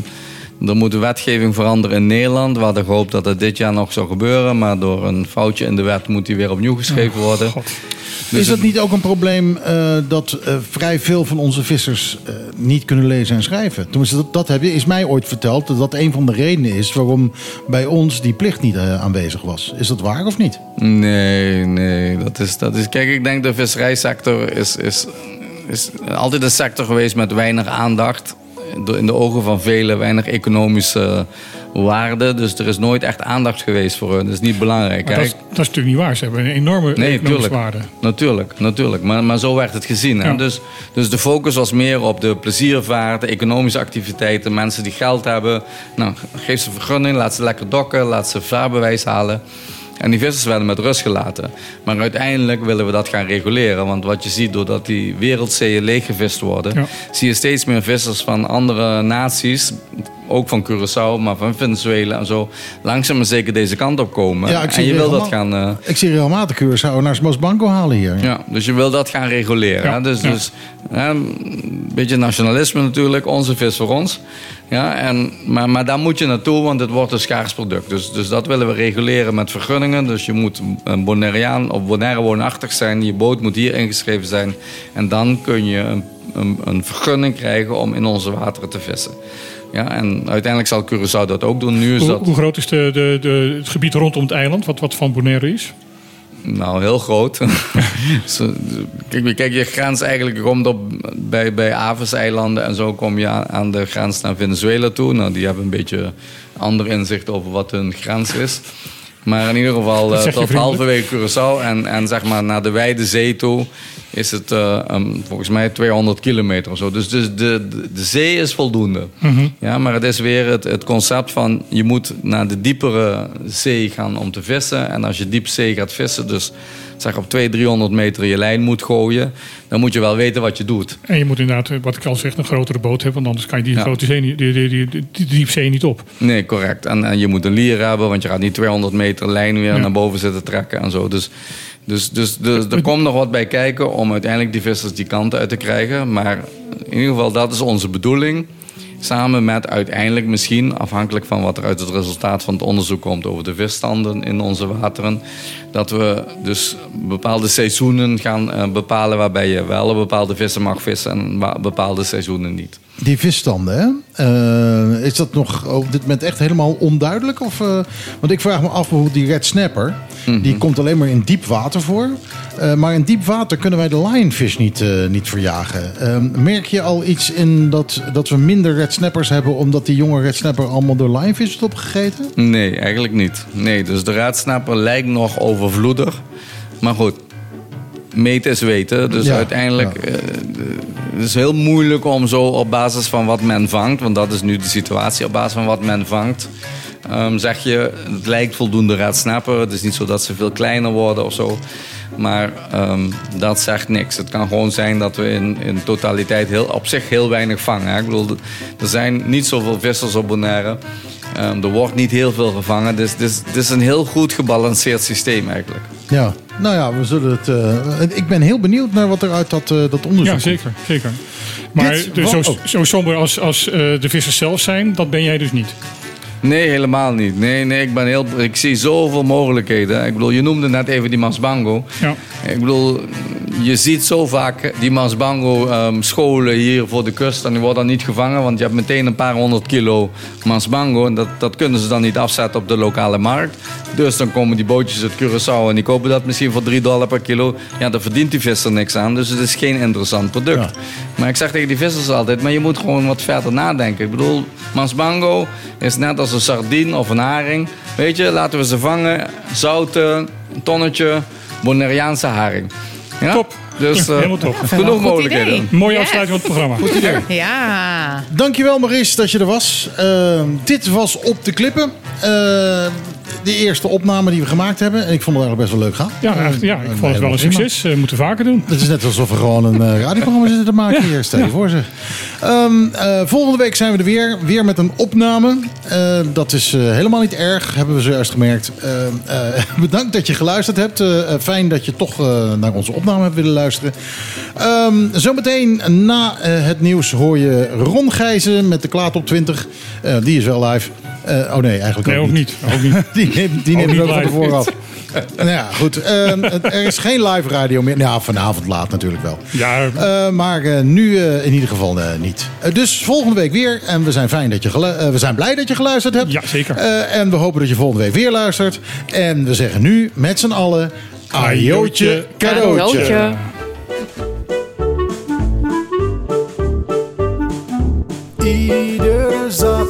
er moet de wetgeving veranderen in Nederland. We hadden gehoopt dat het dit jaar nog zou gebeuren. Maar door een foutje in de wet moet die weer opnieuw geschreven worden. God. Dus is dat het- niet ook een probleem eh, dat eh, vrij veel van onze vissers eh, niet kunnen lezen en schrijven? Tenminste, dat, dat heb je, is mij ooit verteld dat dat een van de redenen is waarom bij ons die plicht niet aanwezig was. Is dat waar of niet? Nee, nee. Dat is, dat is, kijk, ik denk de visserijsector is, is, is altijd een sector geweest met weinig aandacht. In de ogen van velen weinig economische waarde. Dus er is nooit echt aandacht geweest voor hun. Dat is niet belangrijk. Dat, is, dat is natuurlijk niet waar. Ze hebben een enorme Nee, economische tuurlijk. waarde. Natuurlijk, natuurlijk. Maar, maar zo werd het gezien. Hè? Dus, dus de focus was meer op de pleziervaart, de economische activiteiten. Mensen die geld hebben. Nou, geef ze vergunning, laat ze lekker dokken, laat ze vaarbewijs halen. En die vissers werden met rust gelaten. Maar uiteindelijk willen we dat gaan reguleren. Want wat je ziet, doordat die wereldzeeën leeggevist worden... Ja. zie je steeds meer vissers van andere naties... ook van Curaçao, maar van Venezuela en zo, langzaam maar zeker deze kant op komen. Ja, ik en zie je wil dat gaan. eh, Ik zie regelmatig Curaçao naar Smas Banco halen hier. ja, dus je wil dat gaan reguleren. Ja, hè? Dus, dus een beetje nationalisme natuurlijk, onze vis voor ons. Ja, en, maar, maar daar moet je naartoe, want het wordt een schaars product. Dus, dus dat willen we reguleren met vergunningen. Dus je moet een Bonaireaan of Bonaire woonachtig zijn. Je boot moet hier ingeschreven zijn. En dan kun je een, een, een vergunning krijgen om in onze wateren te vissen. Ja, en uiteindelijk zal Curaçao dat ook doen. Nu is Hoe, dat... hoe groot is de, de, de, het gebied rondom het eiland, wat, wat van Bonaire is? Nou, heel groot. Kijk, kijk, je grens eigenlijk komt op bij, bij Aves-eilanden en zo kom je aan, aan de grens naar Venezuela toe. Nou, die hebben een beetje ander inzicht over wat hun grens is. Maar in ieder geval je tot halverwege Curaçao en, en zeg maar naar de wijde zee toe is het eh, um, volgens mij 200 kilometer of zo. Dus, dus de, de, de zee is voldoende. Mhm. Ja, maar het is weer het, het concept van je moet naar de diepere zee gaan om te vissen. En als je diep zee gaat vissen, dus zeg op 200, 300 meter je lijn moet gooien, dan moet je wel weten wat je doet. En je moet inderdaad, eh, wat ik al zeg, een grotere boot hebben. Want anders kan je die Ja. grote zee die, die, die, die, die diepzee niet op. Nee, correct. En, en je moet een lier hebben, want je gaat niet 200 meter lijn weer Ja. naar boven zitten trekken en zo. Dus, dus, dus, dus er komt nog wat bij kijken om uiteindelijk die vissers die kant uit te krijgen. Maar in ieder geval, dat is onze bedoeling. Samen met uiteindelijk misschien, afhankelijk van wat er uit het resultaat van het onderzoek komt over de visstanden in onze wateren, dat we dus bepaalde seizoenen gaan eh, bepalen waarbij je wel een bepaalde vissen mag vissen en bepaalde seizoenen niet. Die visstanden, hè? Eh, is dat nog op dit moment echt helemaal onduidelijk? Of, eh, want ik vraag me af, bijvoorbeeld die red snapper... Mhm. die komt alleen maar in diep water voor. Eh, maar in diep water kunnen wij de lionfish niet, niet verjagen. Eh, merk je al iets in dat, dat we minder red snappers hebben... omdat die jonge red snapper allemaal door lionfish is opgegeten? Nee, eigenlijk niet. Nee, dus de raadsnapper lijkt nog overvloedig. Maar goed, meten is weten. Dus Ja, uiteindelijk eh, het is heel moeilijk om zo op basis van wat men vangt... want dat is nu de situatie, op basis van wat men vangt... ehm, zeg je, het lijkt voldoende raadsnapper. Het is niet zo dat ze veel kleiner worden of zo. Maar ehm, dat zegt niks. Het kan gewoon zijn dat we in, in totaliteit heel, op zich heel weinig vangen. hè. Ik bedoel, er zijn niet zoveel vissers op Bonaire. Ehm, er wordt niet heel veel gevangen. Dus het is, het is een heel goed gebalanceerd systeem eigenlijk. Ja, nou ja, we zullen het... eh, ik ben heel benieuwd naar wat er uit dat, eh, dat onderzoek Ja, zeker. zeker. Maar Dit de- wa- zo, oh. zo somber als, als eh, de vissers zelf zijn, dat ben jij dus niet. Nee, helemaal niet. Nee, nee, ik, ben heel, ik zie zoveel mogelijkheden. Ik bedoel, je noemde net even die Masbango. Ja. Ik bedoel, je ziet zo vaak die Masbango ehm, scholen hier voor de kust. En die worden dan niet gevangen, want je hebt meteen een paar honderd kilo Masbango. En dat, dat kunnen ze dan niet afzetten op de lokale markt. Dus dan komen die bootjes uit Curaçao en die kopen dat misschien voor 3 dollar per kilo. Ja, daar verdient die visser niks aan. Dus het is geen interessant product. Maar ik zeg tegen die vissers altijd, maar je moet gewoon wat verder nadenken. Ik bedoel, Masbango is net als een sardine of een haring. Weet je, laten we ze vangen. Zouten, een tonnetje, Bonaireaanse haring. Ja? Top. Dus eh, Helemaal top. genoeg Goed mogelijkheden. idee. Mooie Yes. afsluiting van het programma. Ja. Dankjewel Maurice dat je er was. Eh, dit was Op de Klippen. Eh, de eerste opname die we gemaakt hebben. En ik vond het eigenlijk best wel leuk gaan. Ja, echt, ja, ik Eh, vond het wel een succes. Eh, moeten we vaker doen. Het is net alsof we gewoon een eh, radioprogramma zitten te maken hier. Stel je voor zeg. Ehm, eh, volgende week zijn we er weer. Weer met een opname. Dat is helemaal niet erg, hebben we zojuist gemerkt. Ehm, eh, bedankt dat je geluisterd hebt. Fijn dat je toch naar onze opname hebt willen luisteren. Ehm, zometeen na het nieuws hoor je Ron Gijzen met de Klaat op 20. Eh, die is wel live. Eh, oh nee, eigenlijk Nee, ook, ook niet. Ook niet. Die, neemt- die Ook nemen we niet ook van tevoren af. nou ja, goed. Ehm, er is geen live radio meer. Nou, vanavond laat natuurlijk wel. Ja, Eh, maar eh, nu eh, in ieder geval eh, niet. Dus volgende week weer. En we zijn, fijn dat je gelu- we zijn blij dat je geluisterd hebt. Ja, zeker. Eh, en we hopen dat je volgende week weer luistert. En we zeggen nu met z'n allen... Ajootje cadeautje.